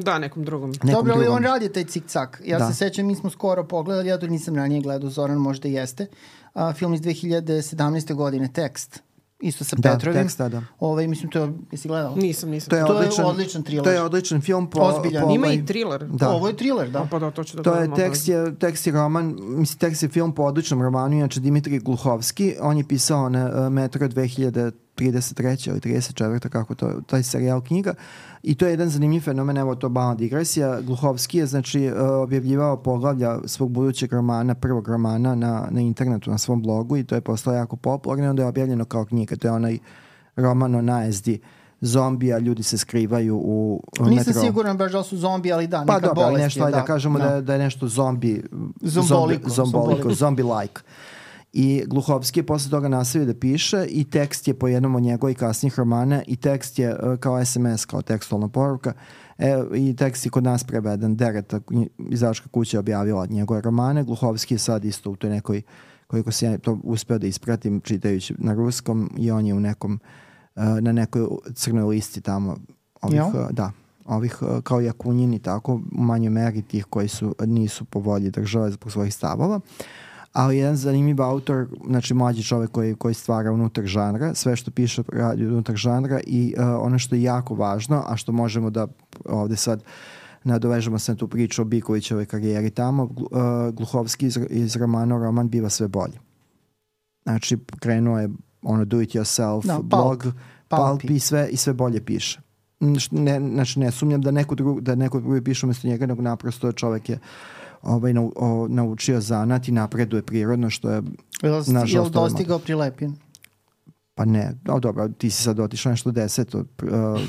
Da, nekom drugom. nekom Dobro, ali on radi taj cik-cak. Ja Da. se sećam, mi smo skoro pogledali, ja to nisam ranije gledao, Zoran možda jeste, a, film iz 2017. godine, Tekst, isto sa Da, Petrovim. Tekst, da, da. Ovaj, mislim, to je, jesi gledao? Nisam, nisam. To je, To je odličan, odličan thriller. To je odličan film po, Ozbiljan. po Ima ovaj- i thriller. Da. Ovo je thriller, da. A, Pa da, to ću da To je tekst je, tekst je roman, mislim tekst je film po odličnom romanu, inače Dimitri Gluhovski, on je pisao na uh, Metro 2033. ili 34. kako to, taj serijal knjiga i to je jedan zanimljiv fenomen, evo to mala digresija, Gluhovski je znači uh, objavljivao poglavlja svog budućeg romana, prvog romana na, na internetu, na svom blogu i to je postalo jako popularno i onda je objavljeno kao knjiga, to je onaj roman o najezdi zombija, ljudi se skrivaju u Nisam metro. siguran baš da su zombi, ali da, Pa neka dobro, ali bolest nešto, je, ajde da, kažemo da. je, da je nešto zombi, Zomboliko, zombi, zomboliko, zomboliko. zombie-like. I Gluhovski je posle toga nastavio da piše i tekst je po jednom od njegovih kasnijih romana i tekst je e, kao SMS, kao tekstualna poruka e, i tekst je kod nas preveden. Dereta, izačka kuća je objavila njegove romane. Gluhovski je sad isto u toj nekoj, koliko se ja to uspeo da ispratim čitajući na ruskom i on je u nekom, e, na nekoj crnoj listi tamo ovih, Jel? e, da, ovih e, kao i Akunjini, tako u manjoj meri tih koji su, nisu po volji države zbog svojih stavova. Ali jedan zanimljiv autor, znači mlađi čovek koji, koji stvara unutar žanra, sve što piše radi unutar žanra i uh, ono što je jako važno, a što možemo da ovde sad nadovežemo se na tu priču o Bikovićevoj karijeri tamo, uh, Gluhovski iz, iz romana Roman biva sve bolje. Znači, krenuo je ono do it yourself Da, pulp. blog, pulp, i sve, i sve bolje piše. Ne, znači, ne sumnjam da neko, drug, da neko drugi piše umesto njega, nego naprosto čovek je ovaj, nau, o, naučio zanat i napreduje prirodno, što je, Jel, Nažalost, dostigao prilepin? pa ne, o dobro, ti si sad otišao nešto deseto uh,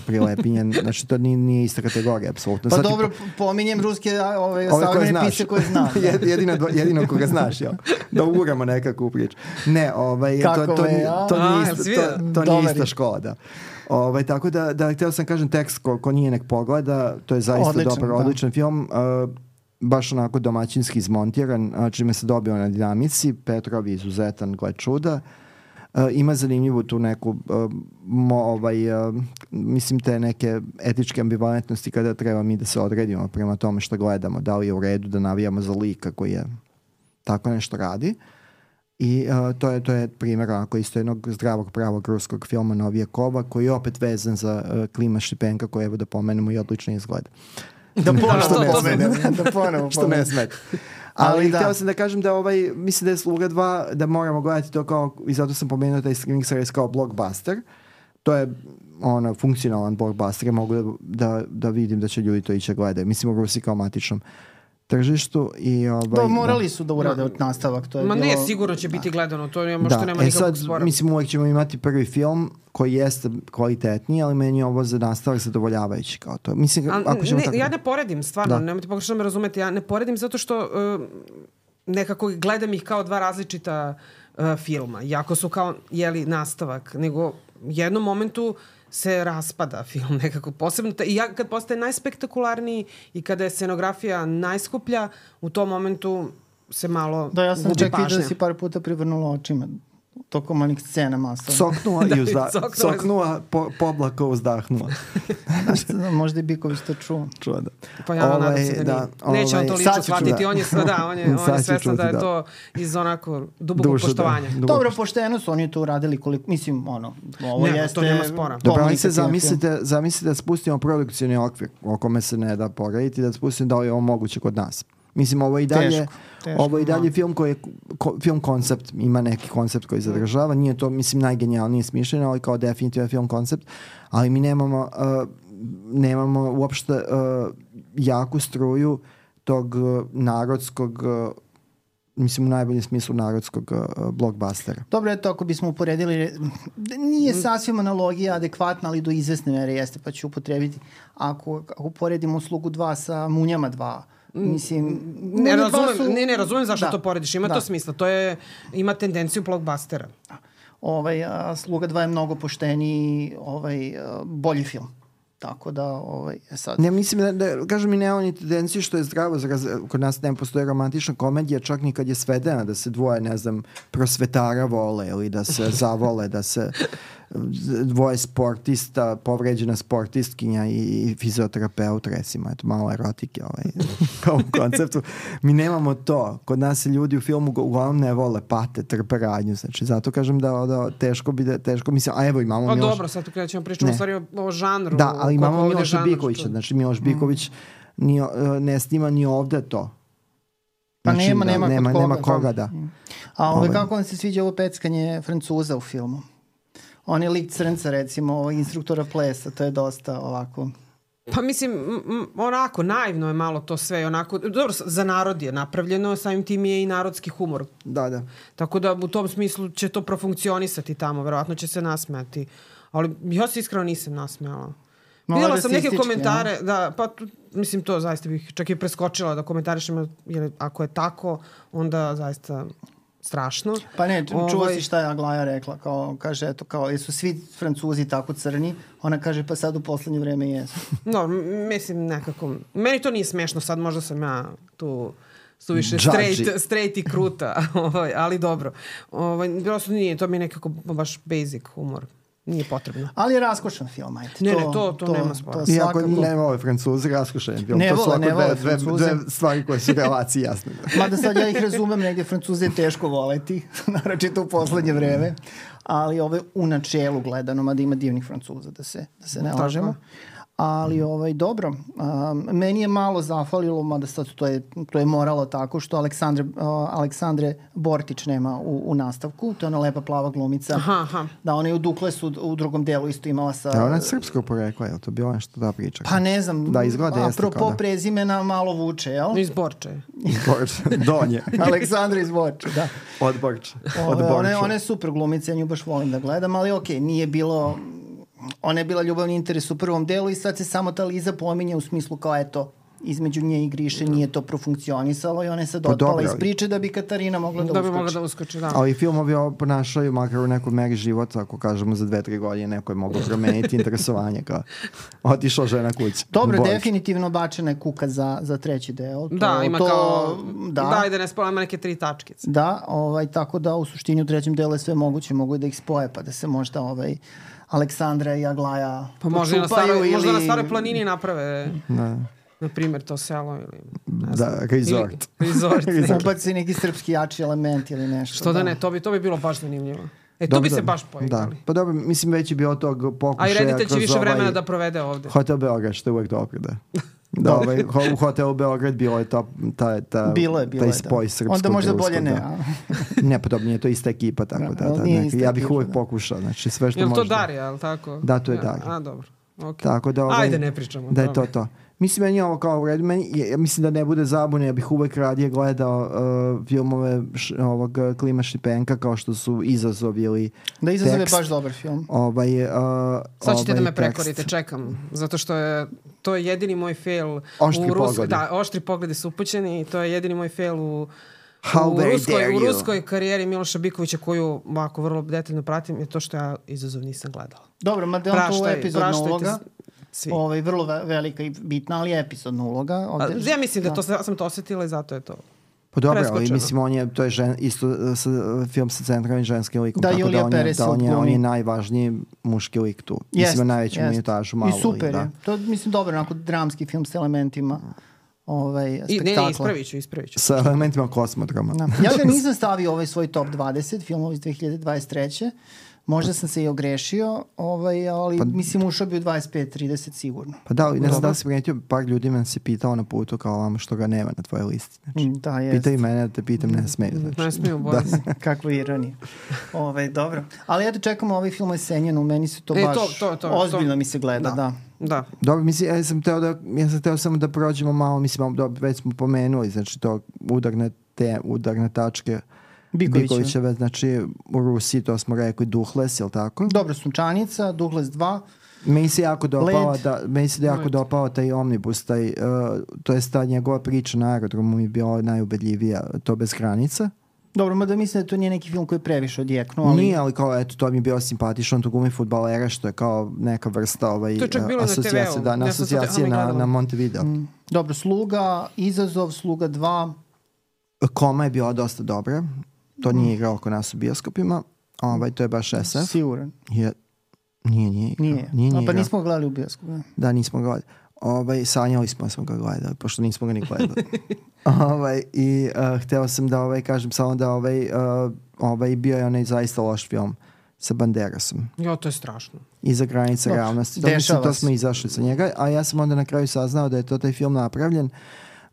prilepinjen, znači to nije, nije ista kategorija, apsolutno. Pa Sad ti- dobro, pominjem ruske a, ove, Ove koje savremene znaš. pise koje znam. Da. Jed- jedino, dva- jedino koga znaš, jel? Da uguramo nekakvu priču. Ne, ovaj, to, Kako to, me, nije- a? to, A, nije, si to, to nije ista škola, da. Ovaj, tako da, da, htio sam kažem tekst ko, ko nije nek pogleda, to je zaista Odličan, dobar, da. odličan film. Uh, baš onako domaćinski izmontiran, čime se dobio na dinamici. Petrov je izuzetan, gled čuda. Uh, ima zanimljivu tu neku uh, mo, ovaj, uh, mislim te neke etičke ambivalentnosti kada treba mi da se odredimo prema tome što gledamo, da li je u redu da navijamo za lika koji je tako nešto radi. I uh, to je to je primjer onako isto jednog zdravog pravog ruskog filma Novije Kova koji je opet vezan za uh, Klima Šipenka koji evo da pomenemo i odlično izgleda. Da ponovo Što ne pomenem. da ponovo Što ne smeta. Ali, Ali da. htio sam da kažem da ovaj, mislim da je Sluga 2, da moramo gledati to kao, i zato sam pomenuo taj streaming servis kao blockbuster. To je ono, funkcionalan blockbuster, mogu da, da, da vidim da će ljudi to ići da gledaju. Mislim u Rusiji kao matičnom tržištu i ovaj, Da, morali su da urade od nastavak. To je Ma bilo... ne, sigurno će biti gledano, to nema, što da. nema e nikakvog sad, spora. mislim, uvek ćemo imati prvi film koji jeste kvalitetniji, ali meni je ovo za nastavak zadovoljavajući kao to. Mislim, A, ako ćemo ne, tako... ja ne poredim, stvarno, Da. da. nemojte pogrešno me razumeti, ja ne poredim zato što uh, nekako gledam ih kao dva različita uh, filma, jako su kao, jeli, nastavak, nego u jednom momentu se raspada film nekako posebno. I ja, kad postaje najspektakularniji i kada je scenografija najskuplja, u tom momentu se malo Da, ja sam čak vidio da si par puta privrnula očima tokom onih scena masovno. Soknula i uzda, soknula. soknula, po, poblako uzdahnula. Znaš, možda i Biković to čuo. Čuo da. Pa ja Ovaj, nadam se da, da, nije. Neće on to ovaj, lično shvatiti, da. on je, sve- da, on je, on je svestan da je da. to iz onako dubokog Dušu, da. poštovanja. Duboko Dobro, pošteno su oni to uradili koliko, mislim, ono, ovo Nema, jeste... to nema spora. Dobro, ali se zamislite, zamislite da spustimo produkcijni okvir o kome se ne da porediti, da spustimo da li je ovo moguće kod nas. Mislim, ovo je i dalje, Teško, teško, ovo je i dalje da. film koji je, ko, film koncept, ima neki koncept koji zadržava, nije to, mislim, najgenijalnije smišljeno, ali kao definitivno film koncept, ali mi nemamo, uh, nemamo uopšte uh, jaku struju tog uh, narodskog, uh, mislim, u najboljem smislu narodskog uh, blockbustera. Dobro, eto, ako bismo uporedili, da nije sasvim analogija adekvatna, ali do izvesne mere jeste, pa ću upotrebiti. Ako, ako uporedimo uslugu 2 sa Munjama 2, mislim... Ne razumem, su- ne, ne razumem zašto Da. to porediš. Ima Da. to smisla. To je, ima tendenciju blockbustera. Ovaj, a, Sluga 2 je mnogo pošteniji, ovaj, a, bolji film. Tako da, ovaj, e sad... Ne, mislim da, da kažem mi nemamo ni tendenciju što je zdravo, za raz- kod nas ne postoji romantična komedija, čak ni kad je svedena, da se dvoje, ne znam, prosvetara vole ili da se zavole, da se dvoje sportista, povređena sportistkinja i, fizioterapeut, recimo, eto, malo erotike ovaj, kao u konceptu. Mi nemamo to. Kod nas se ljudi u filmu uglavnom ne vole, pate, trpe radnju. Znači, zato kažem da, da teško bi da, teško, mislim, a evo imamo Pa Miloš- dobro, sad tu krećemo pričamo u stvari o, o žanru. Da, ali imamo Miloša Bikovića. što- Znači, Miloš Biković ni, o- ne snima ni ovde to. Pa Znači, nema, da, nema, nema, kod nema koga, koga, da. A ovaj, Ovaj. kako vam se sviđa ovo peckanje Francuza u filmu? On je lik crnca, recimo, instruktora plesa, to je dosta ovako... Pa mislim, onako, naivno je malo to sve, onako, dobro, za narod je napravljeno, samim tim je i narodski humor. Da, da. Tako da u tom smislu će to profunkcionisati tamo, verovatno će se nasmejati. Ali ja se iskreno nisam nasmejala. Malo Videla sam neke komentare, da, pa tu- mislim to zaista bih čak i preskočila da komentarišem, jer ako je tako, onda zaista strašno. Pa ne, čuo Ovaj- si šta je Aglaja rekla, kao, kaže, eto, kao, jesu svi Francuzi tako crni? Ona kaže, pa sad u poslednje vreme jesu. No, mislim nekako, meni to nije smešno, sad možda sam ja tu suviše straight, straight i kruta, ovaj, ali dobro. Ovaj, prosto nije, to mi je nekako baš basic humor. Nije potrebno. Ali je raskošan film, ajde. Ne, ne, to- to nema spora. To Iako svakako. ne vole Francuzi, raskošen film. Ne to su vole, ne vole dve, dve, Francuze. dve stvari koje su relaciji jasne. Mada sad ja ih razumem, negdje Francuze je teško voleti, naročito u poslednje vreme, ali ove u načelu gledano, mada ima divnih Francuza, da se, da se ne Tako. Ali ovaj, dobro, um, meni je malo zafalilo, mada sad to je, to je moralo tako, što Aleksandre, uh, Aleksandre Bortić nema u, u nastavku, to je ona lepa plava glumica. Aha, aha. Da, ona je u Duklesu u drugom delu isto imala sa... Da, ona je srpskog porekla, je to bilo nešto da priča? Pa ne znam, Da, izgleda jeste apropo kao da. prezimena malo vuče, jel? Iz Borče. Borč, donje. Aleksandra iz Borče, da. Od Borča. Od Ove, one, one je super glumice, ja nju baš volim da gledam, ali okej, nije bilo... Ona je bila ljubavni interes u prvom delu i sad se samo ta Liza pominje u smislu kao eto, između nje i Griše nije to profunkcionisalo i ona je sad Pa otpala iz priče da bi Katarina mogla da, Da bi mogla uskoči. da uskoči, da. Ali filmovi ovo ponašaju makar u nekoj meri života, ako kažemo za dve, tri godine, neko je mogao promeniti interesovanje kao otišla žena kući. Dobro, Borč. definitivno bačena je kuka za, za treći deo. To, Da, ima to, kao... Da, Da, ajde ne spojamo neke tri tačkice. Da, ovaj, tako da u suštini u trećem delu je sve moguće, mogu da ih spoje, pa da se možda ovaj, Aleksandra i Aglaja Pa možda, na počupaju staroj, možda na ili- staroj planini naprave, Da. na primjer, to selo ili... Ne Da, znam. resort. Ili, resort. neki. Ubaci neki srpski jači element ili nešto. Što da ne, to bi, to bi bilo baš zanimljivo. E, tu Dobro, bi se baš poigrali. Da. Pa dobro, mislim već je bilo tog pokušaja A i reditelj će više vremena ovaj da provede ovde. Hotel Beograd, što je uvek dobro, da. Da, ovaj, ho- u hotelu Beograd bilo je ta, ta, ta, Bilo je, bilo taj je, spoj da. srpskog Onda možda bolje ne, da. a? ne, pa dobro, nije to ista ekipa, tako Da, da, ali da, ista ja bih uvek da. pokušao, znači sve što Je li to. Darija, je li tako? Da, to je Ja, Darija. A, dobro. Okay. Tako da, ovaj, Ajde, ne pričamo. Da je to to. Mislim, meni je ovo kao u redu. Meni, je- ja mislim da ne bude zabune, ja bih uvek radije gledao uh, filmove š, ovog uh, Klima Šipenka kao što su Izazov ili Da izazove Tekst. baš dobar film. ovaj, uh, Sad ćete ovaj da me tekst. prekorite, čekam. Zato što je to je jedini moj fail Oštri u Rus... pogledi. Da, oštri pogledi su upućeni i to je jedini moj fail u How u ruskoj, u ruskoj karijeri Miloša Bikovića koju ovako vrlo detaljno pratim je to što ja izazov nisam gledala. Dobro, ma da je on tu epizodna uloga. Svi. Ovaj, vrlo ve- velika i bitna, ali je epizodna uloga. A, Ovde, ja mislim da, to, sam- ja sam to osetila i zato je to. Pa dobro, ali mislim, on je, to je žen, isto sa, uh, film sa centralnim ženskim likom. Da, tako Julija on je, Perez da, on je, on je najvažniji muški lik tu. Jest, mislim, najveću jest. minutažu malo. I super da. je. To je, mislim, dobar, onako, dramski film s elementima ovaj, I, spektakla. ne, ne, ispravit ću, ispravit ću. Sa elementima kosmodroma. Da. Ja ga nisam stavio ovaj svoj top 20 filmova iz 2023. Možda sam se i ogrešio, ovaj, ali pa, mislim ušao bi u 25-30 sigurno. Pa da, ali ne znam da li si primetio, par ljudi me se pitao na putu kao vam što ga nema na tvojoj listi. Znači, Mm, Da, jest. Pitaj mene da te pitam, ne smeju. Znači. Ne smiju bojati se. Kakva ironija. Ove, dobro. Ali eto, čekamo ovaj film o Senjenu, meni se to E, baš to- to- to- ozbiljno to- mi se gleda, da. Da. Da. Dobro, mislim, ja sam teo da, ja sam teo samo da prođemo malo, mislim, dobro, već smo pomenuli, znači to udarne te, udarne tačke Bikovićeve. Bikovićeve, znači u Rusiji to smo rekli Duhles, jel tako? Dobro, Sunčanica, Douglas 2, Meni se jako dopala, Led. da, meni se jako Led. dopao taj omnibus, taj, uh, to je ta njegova priča na aerodromu mi je bila najubedljivija, to bez granica. Dobro, mada mislim da to nije neki film koji je previše odjeknuo, ali... Nije, ali kao, eto, to mi je bio simpatično, on tu glumi futbalera, što je kao neka vrsta ovaj, To je čak uh, bilo na asocijacije, TV-u. da, na to asocijacije na, na Montevideo. Mm. Dobro, Sluga, Izazov, Sluga 2, Koma je bila dosta dobra, to nije igrao oko nas u bioskopima, ovaj, to je baš SF. siguran. Je, nije, nije igrao. Nije. nije, A pa igrao. nismo gledali u bioskopu. Da. Da, nismo gledali. Ovaj, sanjali smo da smo ga gledali, pošto nismo ga ni gledali. ovaj, I uh, hteo sam da ovaj, kažem samo da ovaj, uh, ovaj bio je onaj zaista loš film sa Banderasom. Jo, to je strašno. Iza granice Dobro, realnosti. To, dešava mislim, to smo izašli sa njega, a ja sam onda na kraju saznao da je to taj film napravljen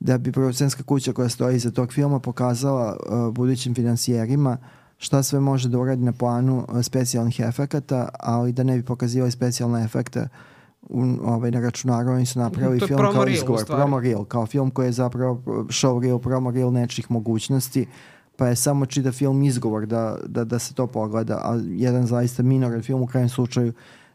da bi producentska kuća koja stoji iza tog filma pokazala uh, budućim financijerima šta sve može da uradi na planu uh, specijalnih efekata, ali da ne bi pokazivali specijalne efekte u, ovaj, na računaru, oni su napravili film kao izgovor, promo reel, kao film koji je zapravo show reel, promo reel nečih mogućnosti, pa je samo čita film izgovor da, da, da se to pogleda, a jedan zaista minoran film u krajem slučaju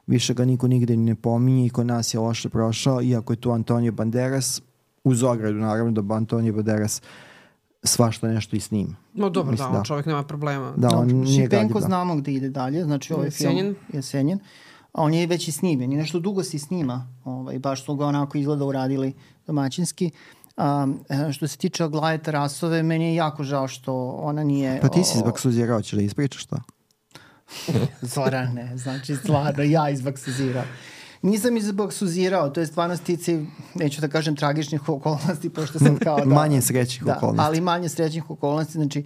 više ga niko nigde ni ne pominje i kod nas je loše prošao, iako je tu Antonio Banderas, uz ogradu naravno da Antonio Banderas svašta nešto i snima. No dobro, Mislim, da, on da. čovjek nema problema. Da, on Dobro, nije Šipenko gadljiva. znamo gde ide dalje, znači ovaj film Jesenjen. je Senjen. A on je već i snimljen i nešto dugo se snima. Ovaj, baš su ga onako izgleda uradili domaćinski. Um, što se tiče Aglaje Tarasove, meni je jako žao što ona nije... Pa ti si o- izbaksuzirao, hoćeš da ispričaš to? Zorane, znači stvarno ja izbaksuzirao. Nisam izbaksuzirao, to je stvarno stici, neću da kažem tragičnih okolnosti, pošto sam kao da... Manje srećnih da, okolnosti. ali manje srećnih okolnosti, znači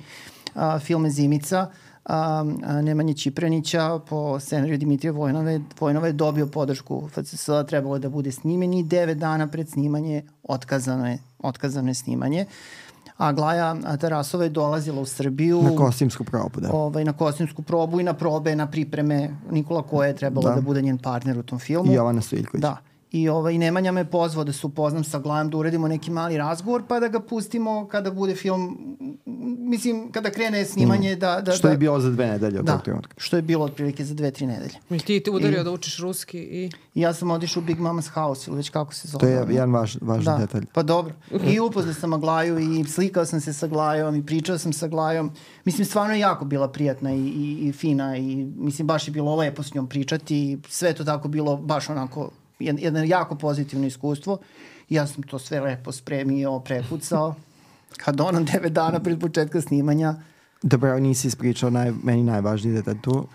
a, film je Zimica, a, a, Nemanje Čipranića po scenariju Dimitrija Vojnove. Vojnova je dobio podršku FCS, trebalo da bude snimen i devet dana pred snimanje otkazano je, otkazano je snimanje. A Glaja Tarasova je dolazila u Srbiju Na kostimsku probu, da. ovaj, na kostimsku probu i na probe, na pripreme. Nikola Koja je trebalo da. Da. bude njen partner u tom filmu. I Jovana Stojiljković. Da. I ovaj, Nemanja me pozvao da se upoznam sa Glajom, da uradimo neki mali razgovor, pa da ga pustimo kada bude film, mislim, kada krene snimanje, da... da Što da, je bilo za dve nedelje da, što je bilo otprilike za dve, tri nedelje. I ti te udario I- da učiš ruski i... I ja sam otišao u Big Mama's House, ili već kako se zove. To je jedan važ, važan Da, detalj. pa dobro. I upoznao sam Aglaju i slikao sam se sa Aglajom i pričao sam sa Aglajom. Mislim, stvarno je jako bila prijatna i, i, i fina i mislim, baš je bilo lepo s njom pričati i sve to tako bilo baš onako jedno jako pozitivno iskustvo. Ja sam to sve lepo spremio, prekucao. Kad ono devet dana pred početka snimanja, Dobro, nisi ispričao naj, meni najvažniji detalj tu.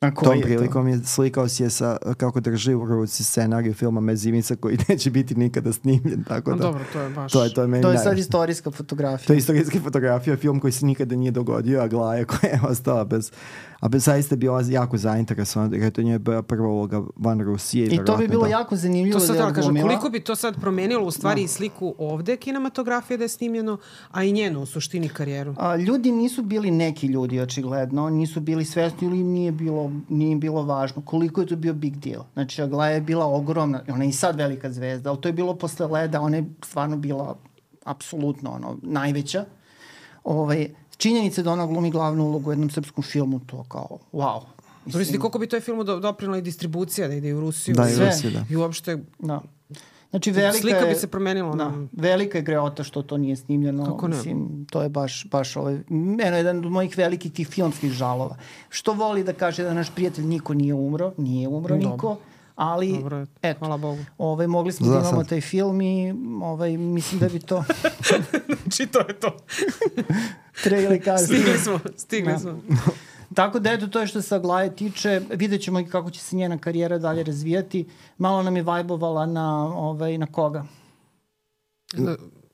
a Tom prilikom je slikao si je sa, kako drži u ruci scenariju filma Mezimica koji neće biti nikada snimljen, tako No, da. dobro, to je baš... To je, to je meni To je sad istorijska fotografija. To je istorijska fotografija, film koji se nikada nije dogodio, a Glaja koja je ostala bez... A bez zaista je bila jako zainteresovana, jer je to njoj bila prva uloga van Rusije. I to bi bilo da. jako zanimljivo To sad da da je kažem, glumila. koliko bi to sad promenilo u stvari i sliku ovde kinematografije da je snimljeno, a i njenu u suštini karijeru. A, ljudi nisu bili neki ljudi očigledno, nisu bili svesni ili im nije bilo, nije im bilo važno koliko je to bio big deal. Znači, Aglaja je bila ogromna, ona je i sad velika zvezda, ali to je bilo posle leda, ona je stvarno bila apsolutno ono, najveća. Ovaj, činjenica da ona glumi glavnu ulogu u jednom srpskom filmu, to kao, wow. Mislim, Zamisli koliko bi toj filmu do, doprinula i distribucija, da ide i u Rusiju. Da, i u Sve. Rusiju, da. I uopšte, Da. Znači, velika slika je, bi se promenila. Da, velika je greota što to nije snimljeno. Kako ne? Mislim, to je baš, baš ovaj, eno, jedan od mojih velikih tih filmskih žalova. Što voli da kaže da naš prijatelj niko nije umro, nije umro Dobro. niko, Ali, Dobro, eto, hvala Bogu. ovaj, mogli smo Za da imamo sad. taj film i ovaj, mislim da bi to Znači, to je to. tre ili kasnije. Stigli smo, stigli Da. smo. Tako da eto, to je što se Aglaje tiče. Vidjet ćemo i kako će se njena karijera dalje razvijati. Malo nam je vajbovala na, ovaj, na koga?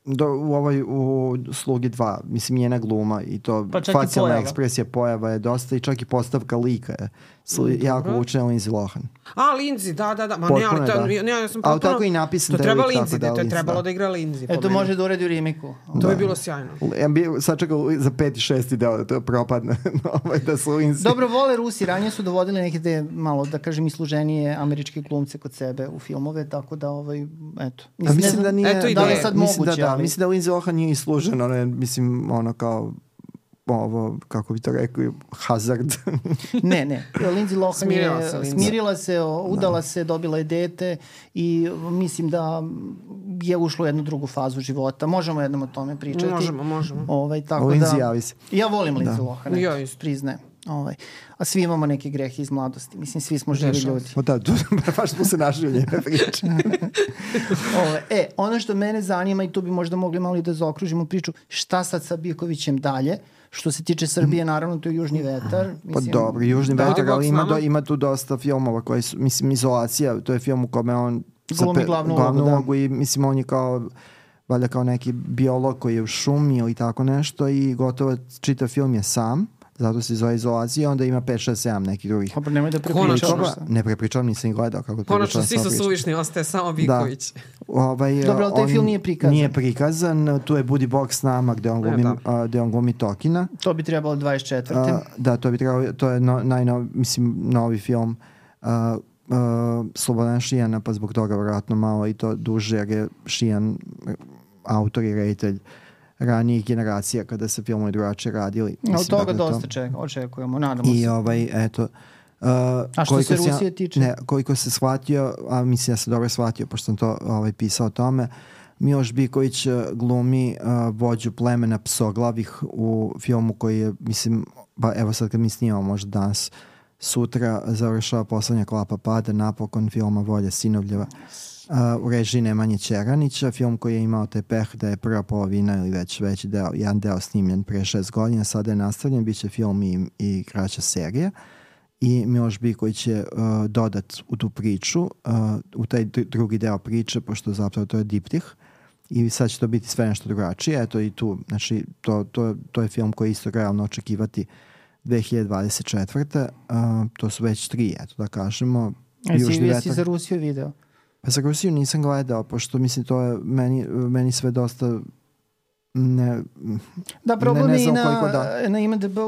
Do, u ovoj u Slugi 2, mislim njena gluma i to Pa facijalna pojava. ekspresija pojava je dosta i čak i postavka lika je sli, jako učena Lindsay Lohan. A, Lindsay, da, da, da. Ma ne, Potpuno ali je, to, da. ja, ja sam Ali potpuno... tako i napisan To taj treba Lindsay, da da, to je Lindsay, trebalo da. da igra Lindsay. Eto, meni. može da uredi u remiku. To bi bilo sjajno. Ja bi sačekao za peti, šesti deo da to propadne, ovaj, da su Lindsay. Dobro, vole Rusi, ranije su dovodili neke te malo, da kažem, isluženije američke glumce kod sebe u filmove, tako da, ovaj, eto. A mislim ne znam da nije, Eto da je sad mislim moguće, da, da, ali... mislim da Lindsay Lohan nije islužen, ono je, mislim, ono kao ovo, kako bi to rekli, hazard. Ne, ne. Lindsay Lohan Smirila je se Lindsay. smirila se, o, udala se, dobila je dete i mislim da je ušla u jednu drugu fazu života. Možemo jednom o tome pričati. Možemo, možemo. Ovaj, tako Lindsay da, javi se. Ja volim Lindsay Lohan, eto, Ja isto. priznajem. Ovaj. A svi imamo neke grehe iz mladosti. Mislim, svi smo živi ljudi. O da, tu, baš smo se našli u njene priče. Ove, e, ono što mene zanima i tu bi možda mogli malo i da zaokružimo priču, šta sad sa Bikovićem dalje? Što se tiče Srbije, naravno, to je Južni vetar. Pa dobro, Južni Da, vetar, ali ima, do, ima tu dosta filmova koji su, mislim, Izolacija, to je film u kome on Glumi zape- glavnu ulogu, da. i mislim on je kao valjda kao neki biolog koji je u šumi ili tako nešto i gotovo čitav film je sam, zato se zove Izolacija, onda ima 5, 6, 7 nekih drugih Dobro, nemoj da Konačno. prepričavaš. Ne prepričavam, nisam gledao kako Konačno, prepričavam, svi samo su suvišni, ostaje samo Biković. Ovaj, Dobro, ali taj film nije prikazan. Nije prikazan, tu je Buddy Box s nama gde on E, glumi, da. a, gde on glumi Tokina. To bi trebalo 24. A, da, to bi trebalo, to je no, najnov, mislim, novi film a, a, Slobodan Šijana, pa zbog toga vjerojatno malo i to duže, jer je Šijan autor i reditelj ranijih generacija kada se filmovi drugačije radili. Od Mislim, toga dakle, to- dosta čeka, očekujemo, nadamo I se. ovaj, eto, Uh, A što se sam ja- Rusije tiče? Ne, koliko se shvatio, a mislim ja sam dobro shvatio, pošto sam to ovaj, pisao o tome, Miloš Biković uh, glumi uh, vođu plemena psoglavih u filmu koji je, mislim, ba, evo sad kad mi snimamo možda danas, sutra završava poslednja klapa pada, napokon filma Volja Sinovljeva uh, u režiji Nemanje Ćeranića, film koji je imao taj peh da je prva polovina ili već veći deo, jedan deo snimljen pre šest godina, sada je nastavljen, bit će film i, i kraća serija i Miloš Biković je uh, dodat u tu priču, uh, u taj dr- drugi deo priče, pošto zapravo to je diptih, i sad će to biti sve nešto drugačije. Eto i tu, znači, to, to, to je film koji je isto realno očekivati 2024. Uh, to su već tri, eto da kažemo. Jesi, Južni jesi za Rusiju video? Pa za Rusiju nisam gledao, pošto mislim to je meni, meni sve dosta ne, Da, Ne- problem ne je i znam na, koliko da. na IMDB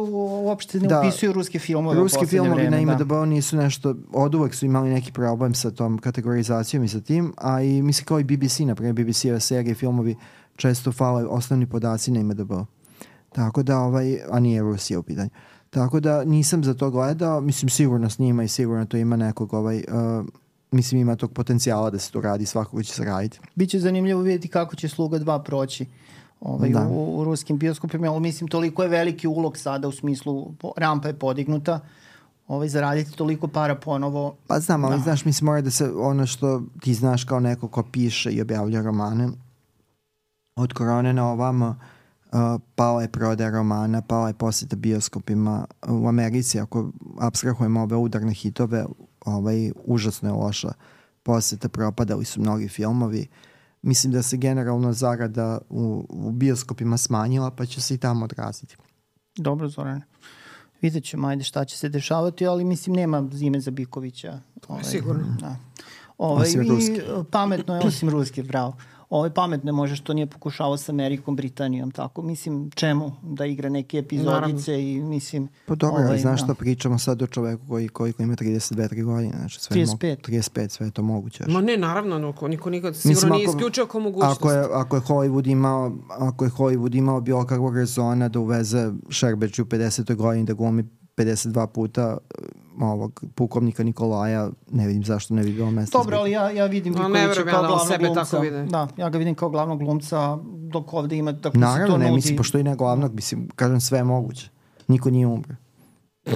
uopšte ne Da. upisuju ruske filmove Ruski filmovi vreme. na da. IMDb nisu nešto, od uvek su imali neki problem sa tom kategorizacijom i sa tim, a i mislim kao i BBC, na primjer BBC-ove serije, filmovi često fale osnovni podaci na IMDb. Tako da, ovaj, a nije Rusija u pitanju. Tako da nisam za to gledao, mislim sigurno snima i sigurno to ima nekog ovaj, uh, mislim ima tog potencijala da se to radi, svakako će se raditi. Biće zanimljivo vidjeti kako će Sluga 2 proći ovaj, Da. u, u ruskim bioskopima, ali mislim toliko je veliki ulog sada u smislu po- rampa je podignuta, ovaj, zaraditi toliko para ponovo. Pa znam, ali Da. znaš, mislim mora da se ono što ti znaš kao neko ko piše i objavlja romane, od korone na ovamo uh, pala je prodaja romana, pala je posjeta bioskopima u Americi, ako abstrahujemo ove udarne hitove, ovaj, užasno je loša posjeta, propadali su mnogi filmovi. Mislim da se generalno zarada u, u bioskopima smanjila, pa će se i tamo odraziti. Dobro, Zorane. Vidjet ćemo, ajde šta će se dešavati, ali mislim nema zime za Bikovića. Ovaj, sigurno. Da. Ovaj, Osim i, ruski. Pametno je, osim ruski, bravo. Ovaj, pametno je može što nije pokušavao sa Amerikom, Britanijom, tako. Mislim, čemu da igra neke epizodice i mislim... Pa dobro, ovaj, znaš da. što pričamo sad o čoveku koji, koji, koji ima 32-3 godine, znači sve je 35. Mogu, 35, sve je to moguće. Ma ne, naravno, no, ko- niko nikad Mislim, sigurno nije ako- isključio kao mogućnost. Ako je, ako je Hollywood imao, ako je Hollywood imao bilo kakvog rezona da uveze Šerbeđ u 50. godini da glumi 52 puta uh, ovog pukovnika Nikolaja, ne vidim zašto ne bi bilo mesta. Dobro, ali ja, ja vidim ja kao da on glavnog sebe glumca. tako vidi. Da, ja ga vidim kao glavnog glumca, dok ovde ima, dok mu se to Naravno, ne nudi. mislim, pošto i ne glavnog, mislim, kažem sve je moguće. Niko nije umre.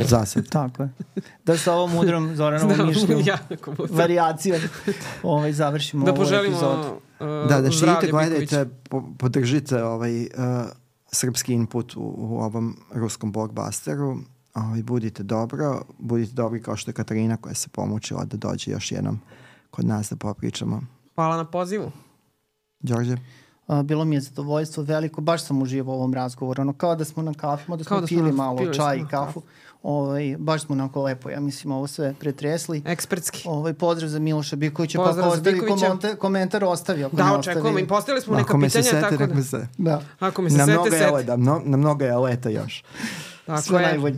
Za sad. Tako je. Da sa ovom mudrom Zoranovom Da, jako mudro. variacijom, ovaj, završimo Da ovu poželimo epizodu. uh, Da, da širite, gledajte, po, podržite ovaj, uh, srpski input u, u ovom ruskom blockbusteru. Ovaj, budite dobro, budite dobri kao što je Katarina koja se pomučila da dođe još jednom kod nas da popričamo. Hvala na pozivu. Đorđe? A, bilo mi je zadovoljstvo veliko, baš sam uživao u ovom razgovoru, ono kao da smo na kafu, da smo Kao da smo pili na- malo pili čaj smo i kafu. Ovaj, baš smo onako lepo, ja mislim, ovo sve pretresli. Ekspertski. Ovaj, pozdrav za Miloša Bikovića, pa Pozdrav ako za ostavi Bikovića. komentar, komentar ostavi. Ako Da, očekujemo. I postavili smo neka Ako me se pitanja, sete, tako da... se. Da, Ako me se Na sete, mnogo je sete. leta, mno, na mnogo je leta još. Tako sve je. najbolje.